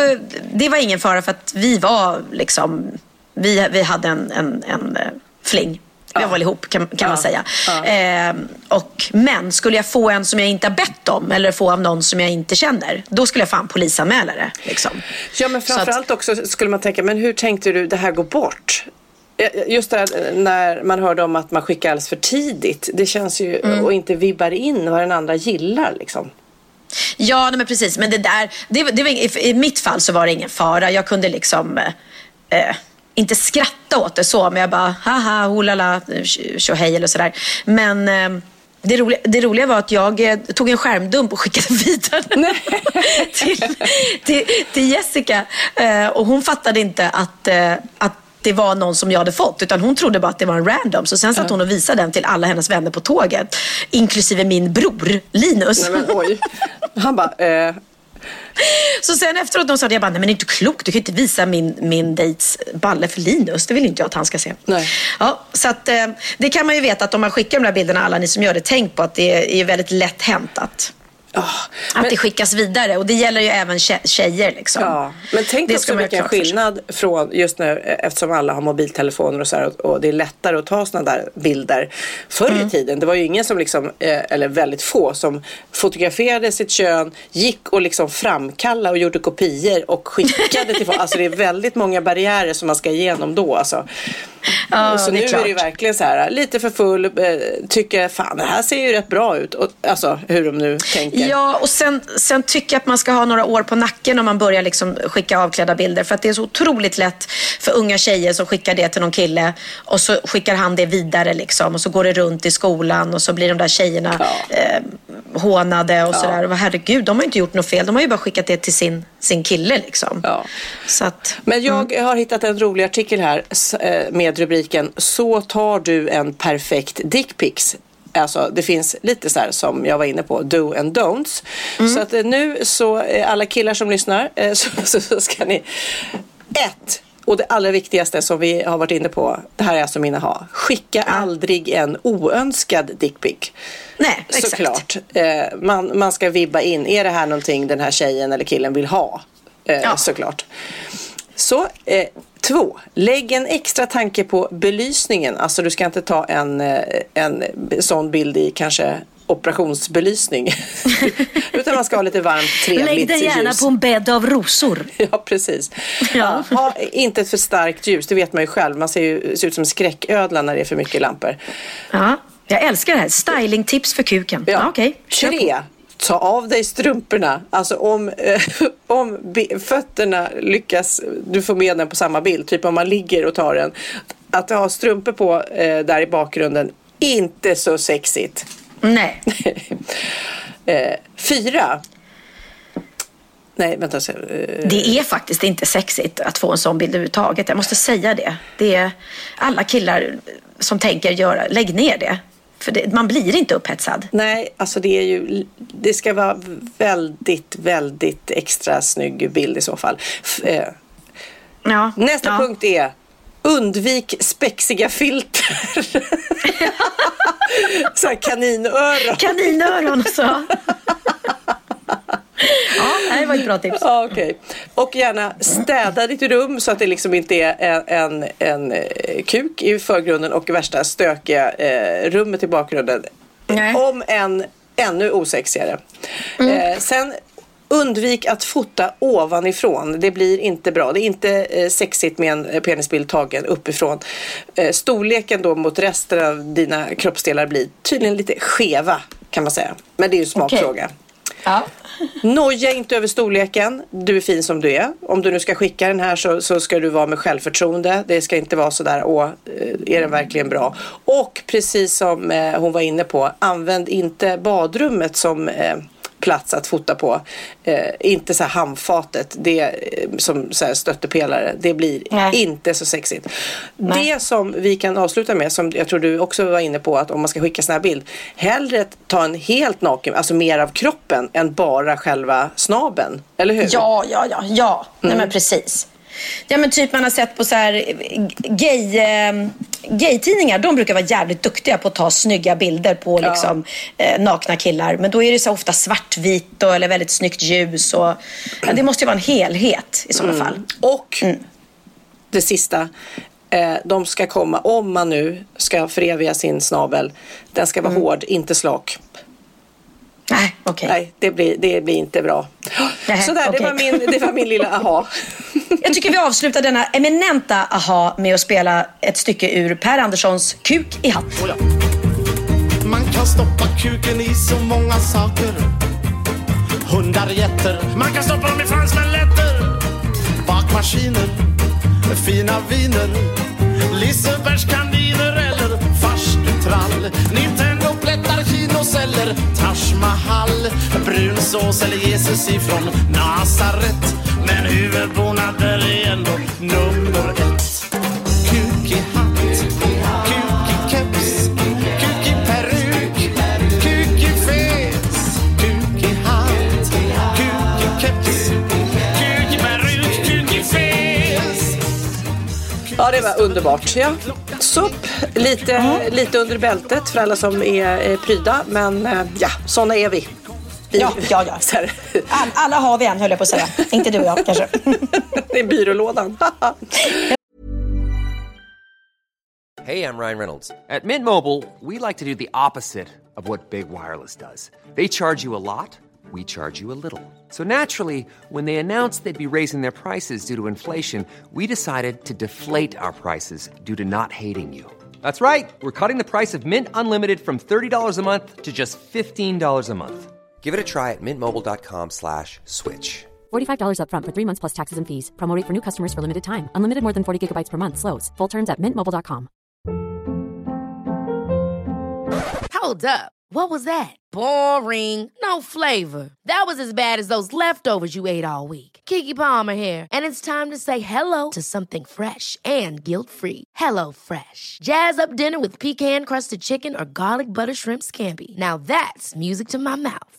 det var ingen fara för att vi var liksom... Vi, vi hade en, en, en eh, fling. Vi var väl ihop kan, kan man säga. Eh, och, men skulle jag få en som jag inte har bett om eller få av någon som jag inte känner, då skulle jag fan polisanmäla det. Liksom. Ja men Så att- framförallt också skulle man tänka, men hur tänkte du det här går bort? Just det här eh, när man hörde om att man skickar alldeles för tidigt. Det känns ju, Mm. och inte vibbar in vad den andra gillar liksom. Ja, nej, men precis. Men det där, det, det var, ing- i mitt fall så var det ingen fara. Jag kunde liksom eh, eh, inte skratta åt det så, men jag bara haha, holala, tjohej eller sådär. Men eh, det roliga, det roliga var att jag eh, tog en skärmdump och skickade vidare till, till, till Jessica. Eh, och hon fattade inte att, eh, att det var någon som jag hade fått. Utan hon trodde bara att det var en random. Så sen satt hon och visade den till alla hennes vänner på tåget. Inklusive min bror Linus. Nej, men, oj. Han bara, eh, Så sen efteråt de sa jag bara, nej men det är inte klokt. Du kan inte visa min, min dejts balle för Linus. Det vill inte jag att han ska se. Nej. Ja, så att, eh, det kan man ju veta att om man skickar de här bilderna, alla ni som gör det, tänk på att det är väldigt lätt hänt att, ah, att men- det skickas vidare. Och det gäller ju även tje- tjejer. Liksom. Ja, men tänk Det också vilken skillnad från just nu eh, eftersom alla har mobiltelefoner och så här och, och det är lättare att ta sådana där bilder. Förr Mm. i tiden, det var ju ingen som liksom, eh, eller väldigt få som fotograferade sitt kön, gick och liksom framkallade och gjorde kopior och skickade till folk. Alltså det är väldigt många barriärer som man ska igenom då alltså. Ja, så det är nu är klart. det ju verkligen så här, lite för full, eh, tycker fan det här ser ju rätt bra ut. Och, alltså hur de nu tänker. Ja, och sen, sen tycker jag att man ska ha några år på nacken om man börjar liksom skicka avklädda bilder. För att det är så otroligt lätt för unga tjejer som skickar det till någon kille och så skickar han det vidare liksom. Och så går det runt i skolan och så blir de där tjejerna eh, hånade och sådär. Och herregud, de har inte gjort något fel. De har ju bara skickat det till sin, sin kille liksom. Ja. Så att, Men jag har hittat en rolig artikel här eh, med rubriken Så tar du en perfekt dickpics. Alltså det finns lite så här som jag var inne på, do and don'ts. Så att eh, nu så, eh, alla killar som lyssnar, eh, så, så, så ska ni ett och det allra viktigaste som vi har varit inne på, det här är alltså mina ha. Skicka aldrig en oönskad dickpic. nej, exakt. Såklart. Eh, man, man ska vibba in, är det här någonting den här tjejen eller killen vill ha? Eh, Ja. Såklart. Så, eh, två. Lägg en extra tanke på belysningen. Alltså du ska inte ta en, eh, en sån bild i kanske operationsbelysning. Utan man ska ha lite varmt, trevligt Lägg dig gärna ljus. på en bädd av rosor. Ja, precis. Ja. Ja. ha inte ett för starkt ljus, det vet man ju själv. Man ser ju ser ut som en skräcködla när det är för mycket lampor. Ja, jag älskar det här. Stylingtips för kuken. Ja. på. Tre. Ta av dig strumporna. Alltså om, eh, om fötterna lyckas, du får med den på samma bild, typ om man ligger och tar den. Att ha strumpor på eh, där i bakgrunden, inte så sexigt. Nej. eh, fyra. Nej, vänta. så, Eh, Det är faktiskt inte sexigt att få en sån bild överhuvudtaget. Jag måste säga det. Det är alla killar som tänker göra, lägg ner det. För det, man blir inte upphetsad. Nej, alltså det är ju, det ska vara väldigt, väldigt extra snygg bild i så fall. Eh, Ja. Nästa ja. punkt är undvik spexiga filter. så kaninöron. Kaninöron också. Ja, det var ett bra tips. Ja, okej. Och gärna städa ditt rum så att det liksom inte är en, en, en eh, kuk i förgrunden och värsta stökiga eh, rummet i bakgrunden. Nej. Om en ännu osexigare. Eh, sen undvik att fota ovanifrån. Det blir inte bra. Det är inte eh, sexigt med en eh, penisbild tagen uppifrån. Storleken då mot resten av dina kroppsdelar blir tydligen lite skeva kan man säga. Men det är ju en smakfråga. Ja. Noja inte över storleken. Du är fin som du är. Om du nu ska skicka den här så, så ska du vara med självförtroende. Det ska inte vara sådär, åh, eh, är den verkligen bra? Och precis som eh, hon var inne på, använd inte badrummet som eh, plats att fota på. Eh, inte så här handfatet, det eh, som så här stöttepelare. Det blir Nej. inte så sexigt. Nej. Det som vi kan avsluta med, som jag tror du också var inne på, att om man ska skicka sån här bild, hellre ta en helt naken, alltså mer av kroppen än bara själva snaben. Eller hur? Ja, ja, ja, ja. Nej, men precis. Ja, men typ man har sett på så här eh, gay, eh, gaytidningar. De brukar vara jävligt duktiga på att ta snygga bilder på Ja. liksom, eh, nakna killar. Men då är det så ofta svartvitt och, eller väldigt snyggt ljus. Och, ja, det måste ju vara en helhet i sådana fall. Och det sista, eh, de ska komma, om man nu ska föreviga sin snabel, den ska vara hård, inte slak. Nej, okej. Nej, det blir, det blir inte bra. Sådär, det, okej. var min, det var min lilla aha. Jag tycker vi avslutar denna eminenta aha med att spela ett stycke ur Per Anderssons Kuk i hatt. Oh Man kan stoppa kuken i så många saker. Hundar, getter Man kan stoppa dem i fransmaletter. Bakmaskiner Fina viner. Lisebergskaniner eller farstutrall. Nintendo plättar kinoceller Taj Mahal. Brunsås eller Jesus ifrån Nasaret. Men huvudbonader är ändå nummer ett. Kuk i hatt Kuk i keps. Kuk i peruk. Kuk i fes. Kuk i hatt Kuk i keps. Kuk i peruk. Kuk i fes. Ja, det var underbart. Ja. SUP, lite, lite under bältet för alla som är eh, pryda. Men eh, ja, sådana är vi. Vi- Ja, ja, ja. Så här, All, alla har vi en, höll jag på att säga. Inte du och jag, kanske. det är byrålådan. Hey, I'm Ryan Reynolds. At Mint Mobile, we like to do the opposite of what Big Wireless does. They charge you a lot, we charge you a little. So naturally, when they announced they'd be raising their prices due to inflation, we decided to deflate our prices due to not hating you. That's right. We're cutting the price of Mint Unlimited from $30 a month to just $15 a month. Give it a try at mintmobile.com slash switch. $45 upfront for three months plus taxes and fees. Promo rate for new customers for limited time. Unlimited more than 40 gigabytes per month. Slows. Full terms at mintmobile.com. Hold up. What was that? Boring. No flavor. That was as bad as those leftovers you ate all week. Kiki Palmer here, and it's time to say hello to something fresh and guilt-free. Hello Fresh. Jazz up dinner with pecan-crusted chicken or garlic butter shrimp scampi. Now that's music to my mouth.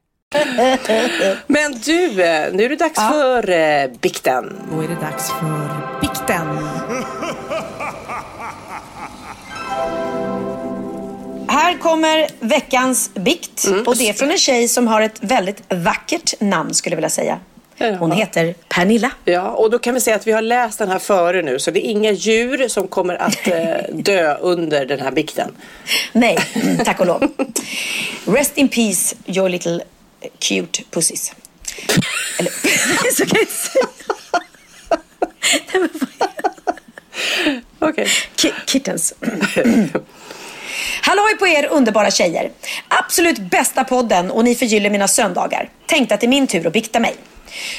Men du, eh, nu är det dags ja. för eh, bikten. Då är det dags för bikten. Här kommer veckans bikt mm. och det är från en tjej som har ett väldigt vackert namn skulle jag vilja säga. Hon heter Pernilla. Ja, och då kan vi säga att vi har läst den här före nu så det är inga djur som kommer att eh, dö under den här bikten. Nej, tack och lov. Rest in peace your little cute pussies. Eller, så kan jag säga. Okej. Okay. Kittens. Halloj på er underbara tjejer! Absolut bästa podden och ni förgyller mina söndagar. Tänkte att det är min tur att bikta mig.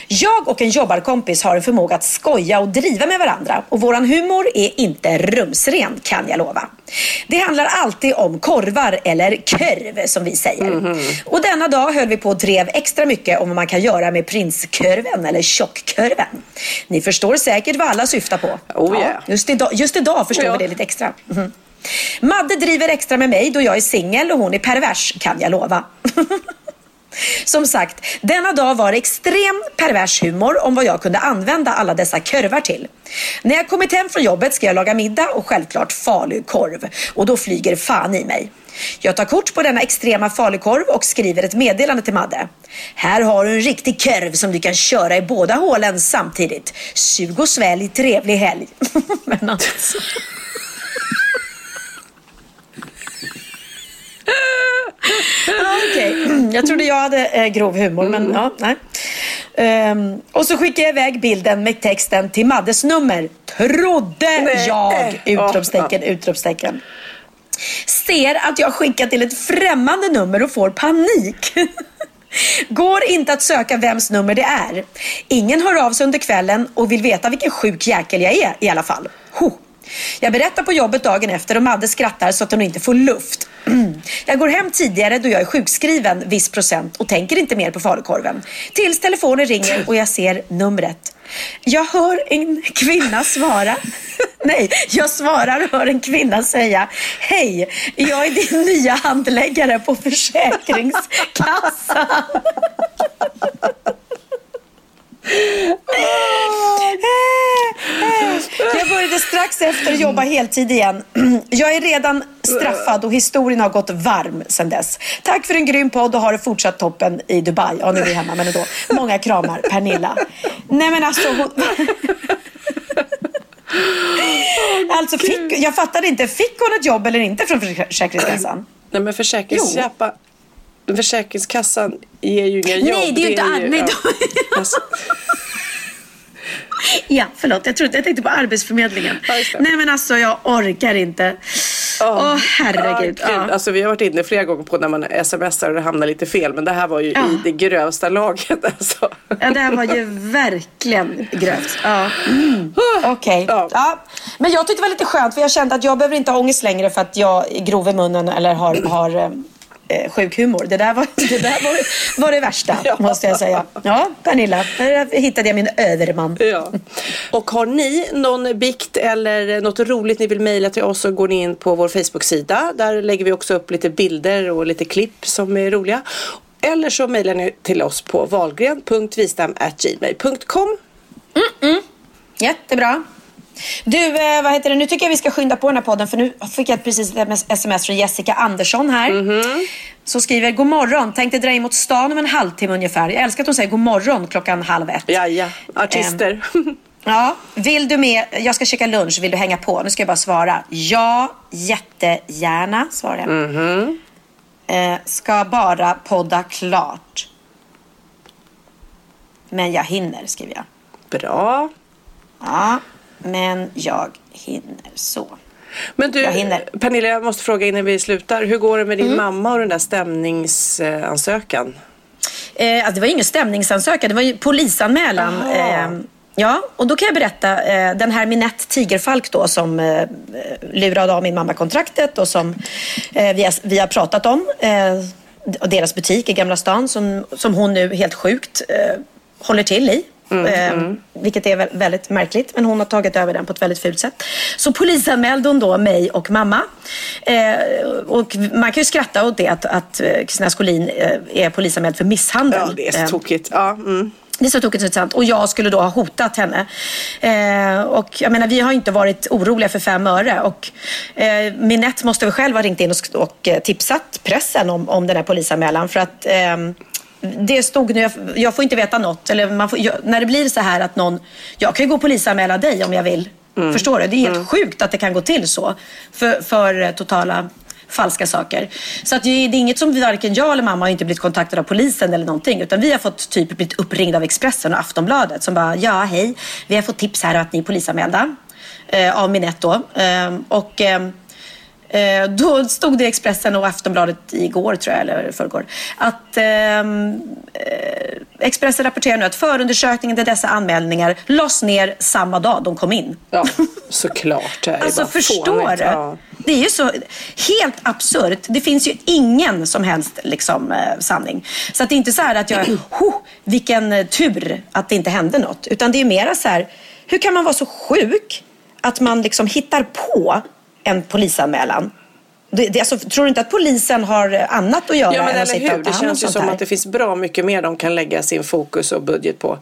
Jag och en jobbarkompis har en förmåga att skoja och driva med varandra och våran humor är inte rumsren kan jag lova. Det handlar alltid om korvar eller körv som vi säger. Mm -hmm. Och denna dag höll vi på och drev extra mycket om vad man kan göra med prinskörven eller tjockkörven. Ni förstår säkert vad alla syftar på. Oh, yeah. ja, just, idag, just idag förstår ja. vi det lite extra. Mm -hmm. Madde driver extra med mig då jag är singel och hon är pervers kan jag lova. Som sagt, denna dag var det extrem pervers humor om vad jag kunde använda alla dessa körvar till. När jag kommit hem från jobbet ska jag laga middag och självklart falukorv. Och då flyger fan i mig. Jag tar kort på denna extrema falukorv och skriver ett meddelande till Madde. Här har du en riktig kurv som du kan köra i båda hålen samtidigt. Sug och svälj, trevlig helg. Men alltså. Okej, okay jag trodde jag hade eh, grov humor, men mm. ja, nej. Um, och så skickar jag iväg bilden med texten till Maddes nummer. Trodde nej. jag! Utropstecken, utropstecken. Ser att jag skickat till ett främmande nummer och får panik. Går inte att söka vems nummer det är. Ingen hör av sig under kvällen och vill veta vilken sjuk jäkel jag är i alla fall. Ho. Jag berättar på jobbet dagen efter och Madde skrattar så att hon inte får luft. Jag går hem tidigare då jag är sjukskriven viss procent och tänker inte mer på falukorven. Tills telefonen ringer och jag ser numret. Jag hör en kvinna svara. Nej, jag svarar och hör en kvinna säga Hej, jag är din nya handläggare på Försäkringskassan. Jag började strax efter jobba heltid igen. Jag är redan straffad och historien har gått varm sedan dess. Tack för en grym podd och har det fortsatt toppen i Dubai. Ja, nu är vi hemma, men ändå. Många kramar, Pernilla. Nej, men alltså... Hon... Alltså, fick, jag fattade inte. Fick hon ett jobb eller inte från Försäkringskassan? Nej men försäkringskäppa, Försäkringskassan ger ju inga jobb. Nej, det är ju inte... är ar- nej, ja. de- Alltså, Ja, förlåt. Jag, trodde, jag tänkte på Arbetsförmedlingen. Ja, det. Nej, men alltså jag orkar inte. Åh, herregud. Ja, gud. Ja. Alltså, vi har varit inne flera gånger på när man smsar och det hamnar lite fel. Men det här var ju Ja. i det grövsta laget. Alltså. Ja, det här var ju verkligen grövt. Ja. Mm. Okej. Ja. Men jag tyckte det var lite skönt för jag kände att jag behöver inte ha ångest längre för att jag är grov i munnen eller har, har eh, sjuk humor. Det där var det, där var, var det värsta, måste jag säga. Ja, Pernilla, där hittade jag min överman. Ja. Och har ni någon bikt eller något roligt ni vill mejla till oss så går ni in på vår Facebook-sida. Där lägger vi också upp lite bilder och lite klipp som är roliga. Eller så mejlar ni till oss på valgren.vistam.gmail.com Jättebra. Du, eh, vad heter det? nu tycker jag vi ska skynda på den här podden för nu fick jag precis ett sms från Jessica Andersson här. Mhm. Som skriver, god morgon, tänkte dra in mot stan om en halvtimme ungefär. Jag älskar att hon säger god morgon klockan halv ett. Ja, ja. Artister. Ja, vill du med? Jag ska käka lunch, vill du hänga på? Nu ska jag bara svara. Ja, jättegärna, svarar jag. Mhm. Eh, ska bara podda klart. Men jag hinner, skriver jag. Bra. Ja, men jag hinner så. Men du. Pernilla, jag måste fråga innan vi slutar. Hur går det med din Mm. mamma och den där stämningsansökan? Eh, alltså det var ingen stämningsansökan, det var ju polisanmälan. Eh, ja, och då kan jag berätta. Eh, den här Minette Tigerfalk då som eh, lurade av min mamma kontraktet och som eh, vi, har, vi har pratat om. Eh, och deras butik i Gamla stan som, som hon nu helt sjukt håller till i. eh, Vilket är vä- väldigt märkligt. Men hon har tagit över den på ett väldigt fult sätt. Så polisanmälde hon då mig och mamma. Eh, och man kan ju skratta åt det att, att eh, Kristina Skolin eh, är polisanmäld för misshandel. Ja, det är så Eh, tokigt. Ja, mm. det är så tokigt så det är sant. Och jag skulle då ha hotat henne. Eh, och jag menar, vi har inte varit oroliga för fem öre. Och eh, Minette måste väl själv ha ringt in och, och eh, tipsat pressen om, om den här polisanmälan. För att ehm, det stod nu, jag, jag får inte veta något. Eller man får, jag, när det blir så här att någon, jag kan ju gå och polisanmäla dig om jag vill. Förstår du? Det är helt sjukt att det kan gå till så. För, för eh, totala falska saker. Så att det är inget som varken jag eller mamma har inte blivit kontaktade av polisen eller någonting. Utan vi har fått typ blivit uppringda av Expressen och Aftonbladet som bara, ja hej, vi har fått tips här att ni är polisanmälda. Eh, av Minette då. Eh, och Eh, då stod det i Expressen och Aftonbladet igår, tror jag, eller förrgår, att ehm, eh, Expressen rapporterar nu att förundersökningen till dessa anmälningar lades ner samma dag de kom in. Ja, såklart. Det är Alltså förstår du? Ja. Det är ju så helt absurt. Det finns ju ingen som helst liksom, eh, sanning. Så att det är inte så här att jag, oh, vilken eh, tur att det inte hände något. Utan det är mera så här, hur kan man vara så sjuk att man liksom hittar på en polisanmälan? Det, det, alltså, tror du inte att polisen har annat att göra Ja men än att sitta hur. och ta Det hand om känns ju som att det finns bra mycket mer de kan lägga sin fokus och budget på.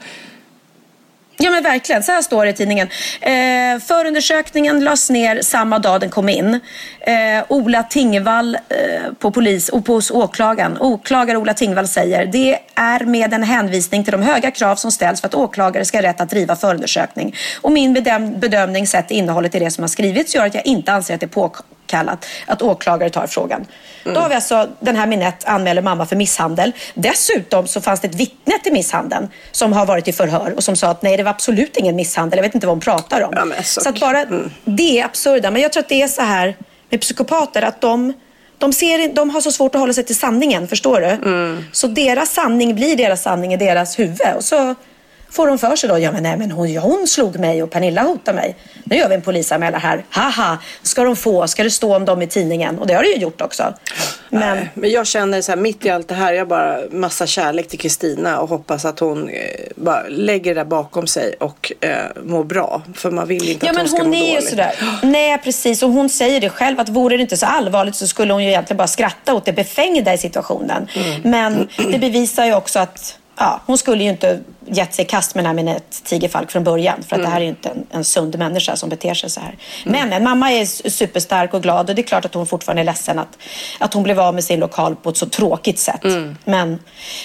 Ja men verkligen, så här står det i tidningen. Eh, förundersökningen lades ner samma dag den kom in. Eh, Ola Tingvall eh, på polis och på hos åklagaren. Åklagare Ola Tingvall säger det är med en hänvisning till de höga krav som ställs för att åklagare ska ha rätt att driva förundersökning. Och min bedöm- bedömning sett till innehållet i det som har skrivits gör att jag inte anser att det är påkallat att åklagare tar frågan. Då har vi alltså den här Minette anmäler mamma för misshandel. Dessutom så fanns det ett vittne till misshandeln som har varit i förhör och som sa att nej det var absolut ingen misshandel. Jag vet inte vad hon pratar om. så att bara det är absurda. Men jag tror att det är så här med psykopater att de de, ser, de har så svårt att hålla sig till sanningen, förstår du? Mm. Så deras sanning blir deras sanning i deras huvud. Och så får de för sig då, ja men nej men hon, ja, hon slog mig och Pernilla hotade mig. Nu gör vi en polisanmälan här. Haha, ska de få, ska det stå om dem i tidningen? Och det har det ju gjort också. Men, Nej, men jag känner så här mitt i allt det här, jag bara massa kärlek till Kristina och hoppas att hon eh, bara lägger det där bakom sig och eh, mår bra. För man vill inte Ja att men hon ska hon må är ju dåligt. sådär. Nej precis och hon säger det själv att vore det inte så allvarligt så skulle hon ju egentligen bara skratta åt det befängda i situationen. Mm. Men det bevisar ju också att ja, hon skulle ju inte gett sig i kast med den här Minette Tigerfalk från början. För att det här är ju inte en, en sund människa som beter sig så här. Men en mamma är superstark och glad och det är klart att hon fortfarande är ledsen att, att hon blev av med sin lokal på ett så tråkigt sätt. Men,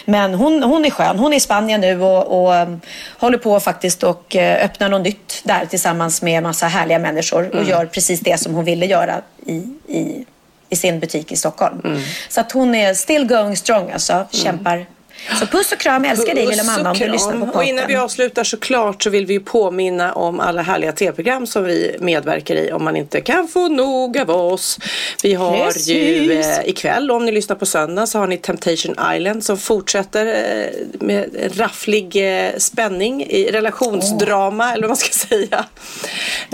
men hon, hon är skön. Hon är i Spanien nu och, och um, håller på faktiskt och eh, öppnar något nytt där tillsammans med massa härliga människor och Mm. gör precis det som hon ville göra i, i, i sin butik i Stockholm. Mm. Så att hon är still going strong alltså, kämpar. Så puss och kram, älskar dig lilla mamma om du lyssnar på Och innan podden. vi avslutar såklart så vill vi ju påminna om alla härliga tv-program som vi medverkar i om man inte kan få nog av oss. Vi har ju Precis. eh, ikväll, om ni lyssnar på söndag, så har ni Temptation Island som fortsätter eh, med en rafflig eh, spänning i relationsdrama eller vad man ska säga.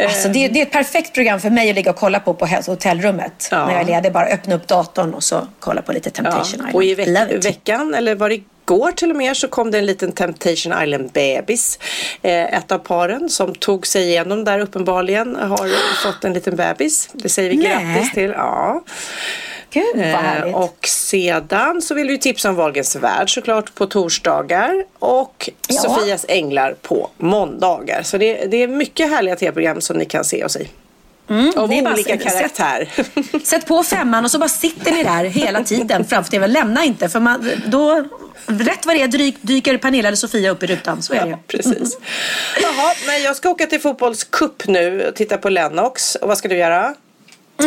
Alltså, det, det är ett perfekt program för mig att ligga och kolla på på hotellrummet. Ja. När jag är ledig. Bara öppna upp datorn och så kolla på lite Ja, Temptation Island. och i veck- veckan, eller var det igår till och med, så kom det en liten Temptation Island bebis. Eh, ett av paren som tog sig igenom där uppenbarligen har fått en liten bebis. Det säger vi Nej. grattis till. Ja. Gud Eh, och sedan så vill vi tipsa om Wahlgrens värld såklart på torsdagar och Ja. Sofias änglar på måndagar. Så det, det är mycket härliga tv-program som ni kan se oss i. Mm, Av olika sätt- karaktär. Sätt på femman och så bara sitter ni där hela tiden framför tvn. Lämna inte för man, då, rätt vad det är dyk, dyker Pernilla eller Sofia upp i rutan. Så är det ju. Precis. Jaha, men jag ska åka till fotbollscup nu och titta på Lennox. Och vad ska du göra?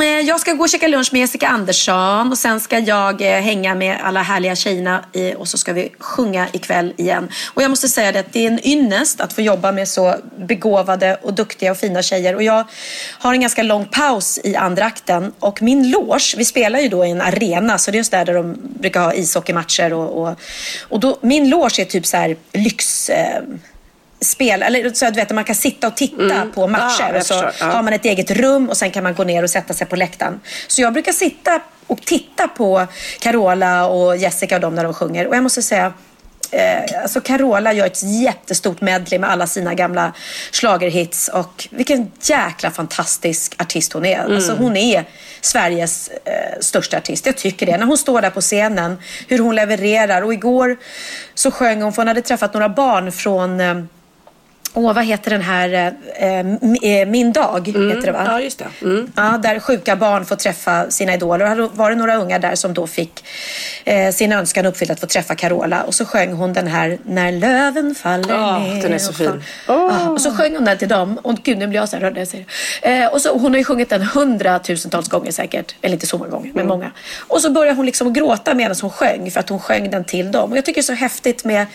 Eh, jag ska gå och käka lunch med Jessica Andersson och sen ska jag eh, hänga med alla härliga tjejerna och så ska vi sjunga ikväll igen. Och jag måste säga det att det är en ynnest att få jobba med så begåvade och duktiga och fina tjejer. Och jag har en ganska lång paus i andra akten och min loge, vi spelar ju då i en arena så det är just där, där de brukar ha ishockeymatcher och, och, och då, min loge är typ så här lyx... Eh, spel, eller så du vet, man kan sitta och titta på matcher. Ah, och så förstår. Har man ett eget rum och sen kan man gå ner och sätta sig på läktaren. Så jag brukar sitta och titta på Carola och Jessica och dem när de sjunger. Och jag måste säga, eh, alltså Carola gör ett jättestort medley med alla sina gamla schlagerhits och vilken jäkla fantastisk artist hon är. Mm. Alltså hon är Sveriges eh, största artist. Jag tycker det. När hon står där på scenen, hur hon levererar. Och igår så sjöng hon, för hon hade träffat några barn från eh, Åh, vad heter den här? Eh, M- eh, Min dag, heter det va? Mm. Ja, just det. Mm. Ja, där sjuka barn får träffa sina idoler. Och var det några unga där som då fick eh, sin önskan uppfylld att få träffa Carola. Och så sjöng hon den här När löven faller Ja, ner. den är så fin. fall- Ja, och så sjöng hon den till dem. Och gud, nu blir jag så här rörd när jag säger det. Eh, och så, hon har ju sjungit den hundratusentals gånger säkert. Eller inte så många gånger, men många. Och så började hon liksom gråta medan hon sjöng. För att hon sjöng den till dem. Och jag tycker det är så häftigt med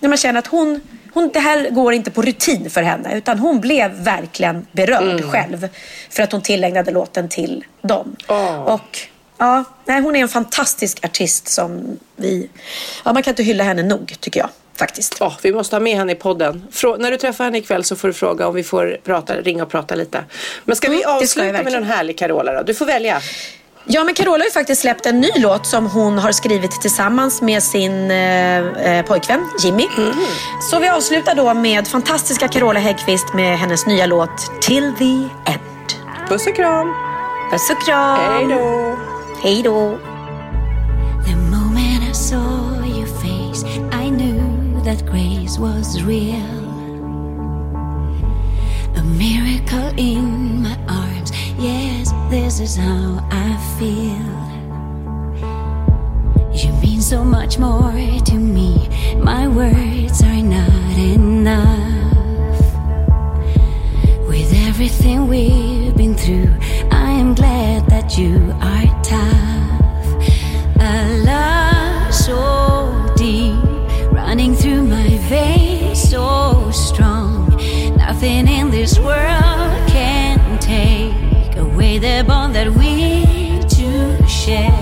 när man känner att hon hon, det här går inte på rutin för henne utan hon blev verkligen berörd själv för att hon tillägnade låten till dem. Och ja, nej, hon är en fantastisk artist som vi... Ja, man kan inte hylla henne nog tycker jag faktiskt. Ja, vi måste ha med henne i podden. Frå- när du träffar henne ikväll så får du fråga om vi får prata, ringa och prata lite. Men ska vi Mm, ska jag avsluta med verkligen. någon härlig Carola då? Du får välja. Ja, men Carola har ju faktiskt släppt en ny låt som hon har skrivit tillsammans med sin eh, eh, pojkvän Jimmy. Så vi avslutar då med fantastiska Carola Häggkvist med hennes nya låt Till the End. Puss och kram! Puss och kram! Hej då! Hej då! The moment I saw your face, I knew that grace was real. A miracle in my arms, yes, this is how I feel. You mean so much more to me, my words are not enough. With everything we've been through, I am glad that you are tough. A love so deep, running through my veins, so strong. Nothing in this world can take the bond that we two share.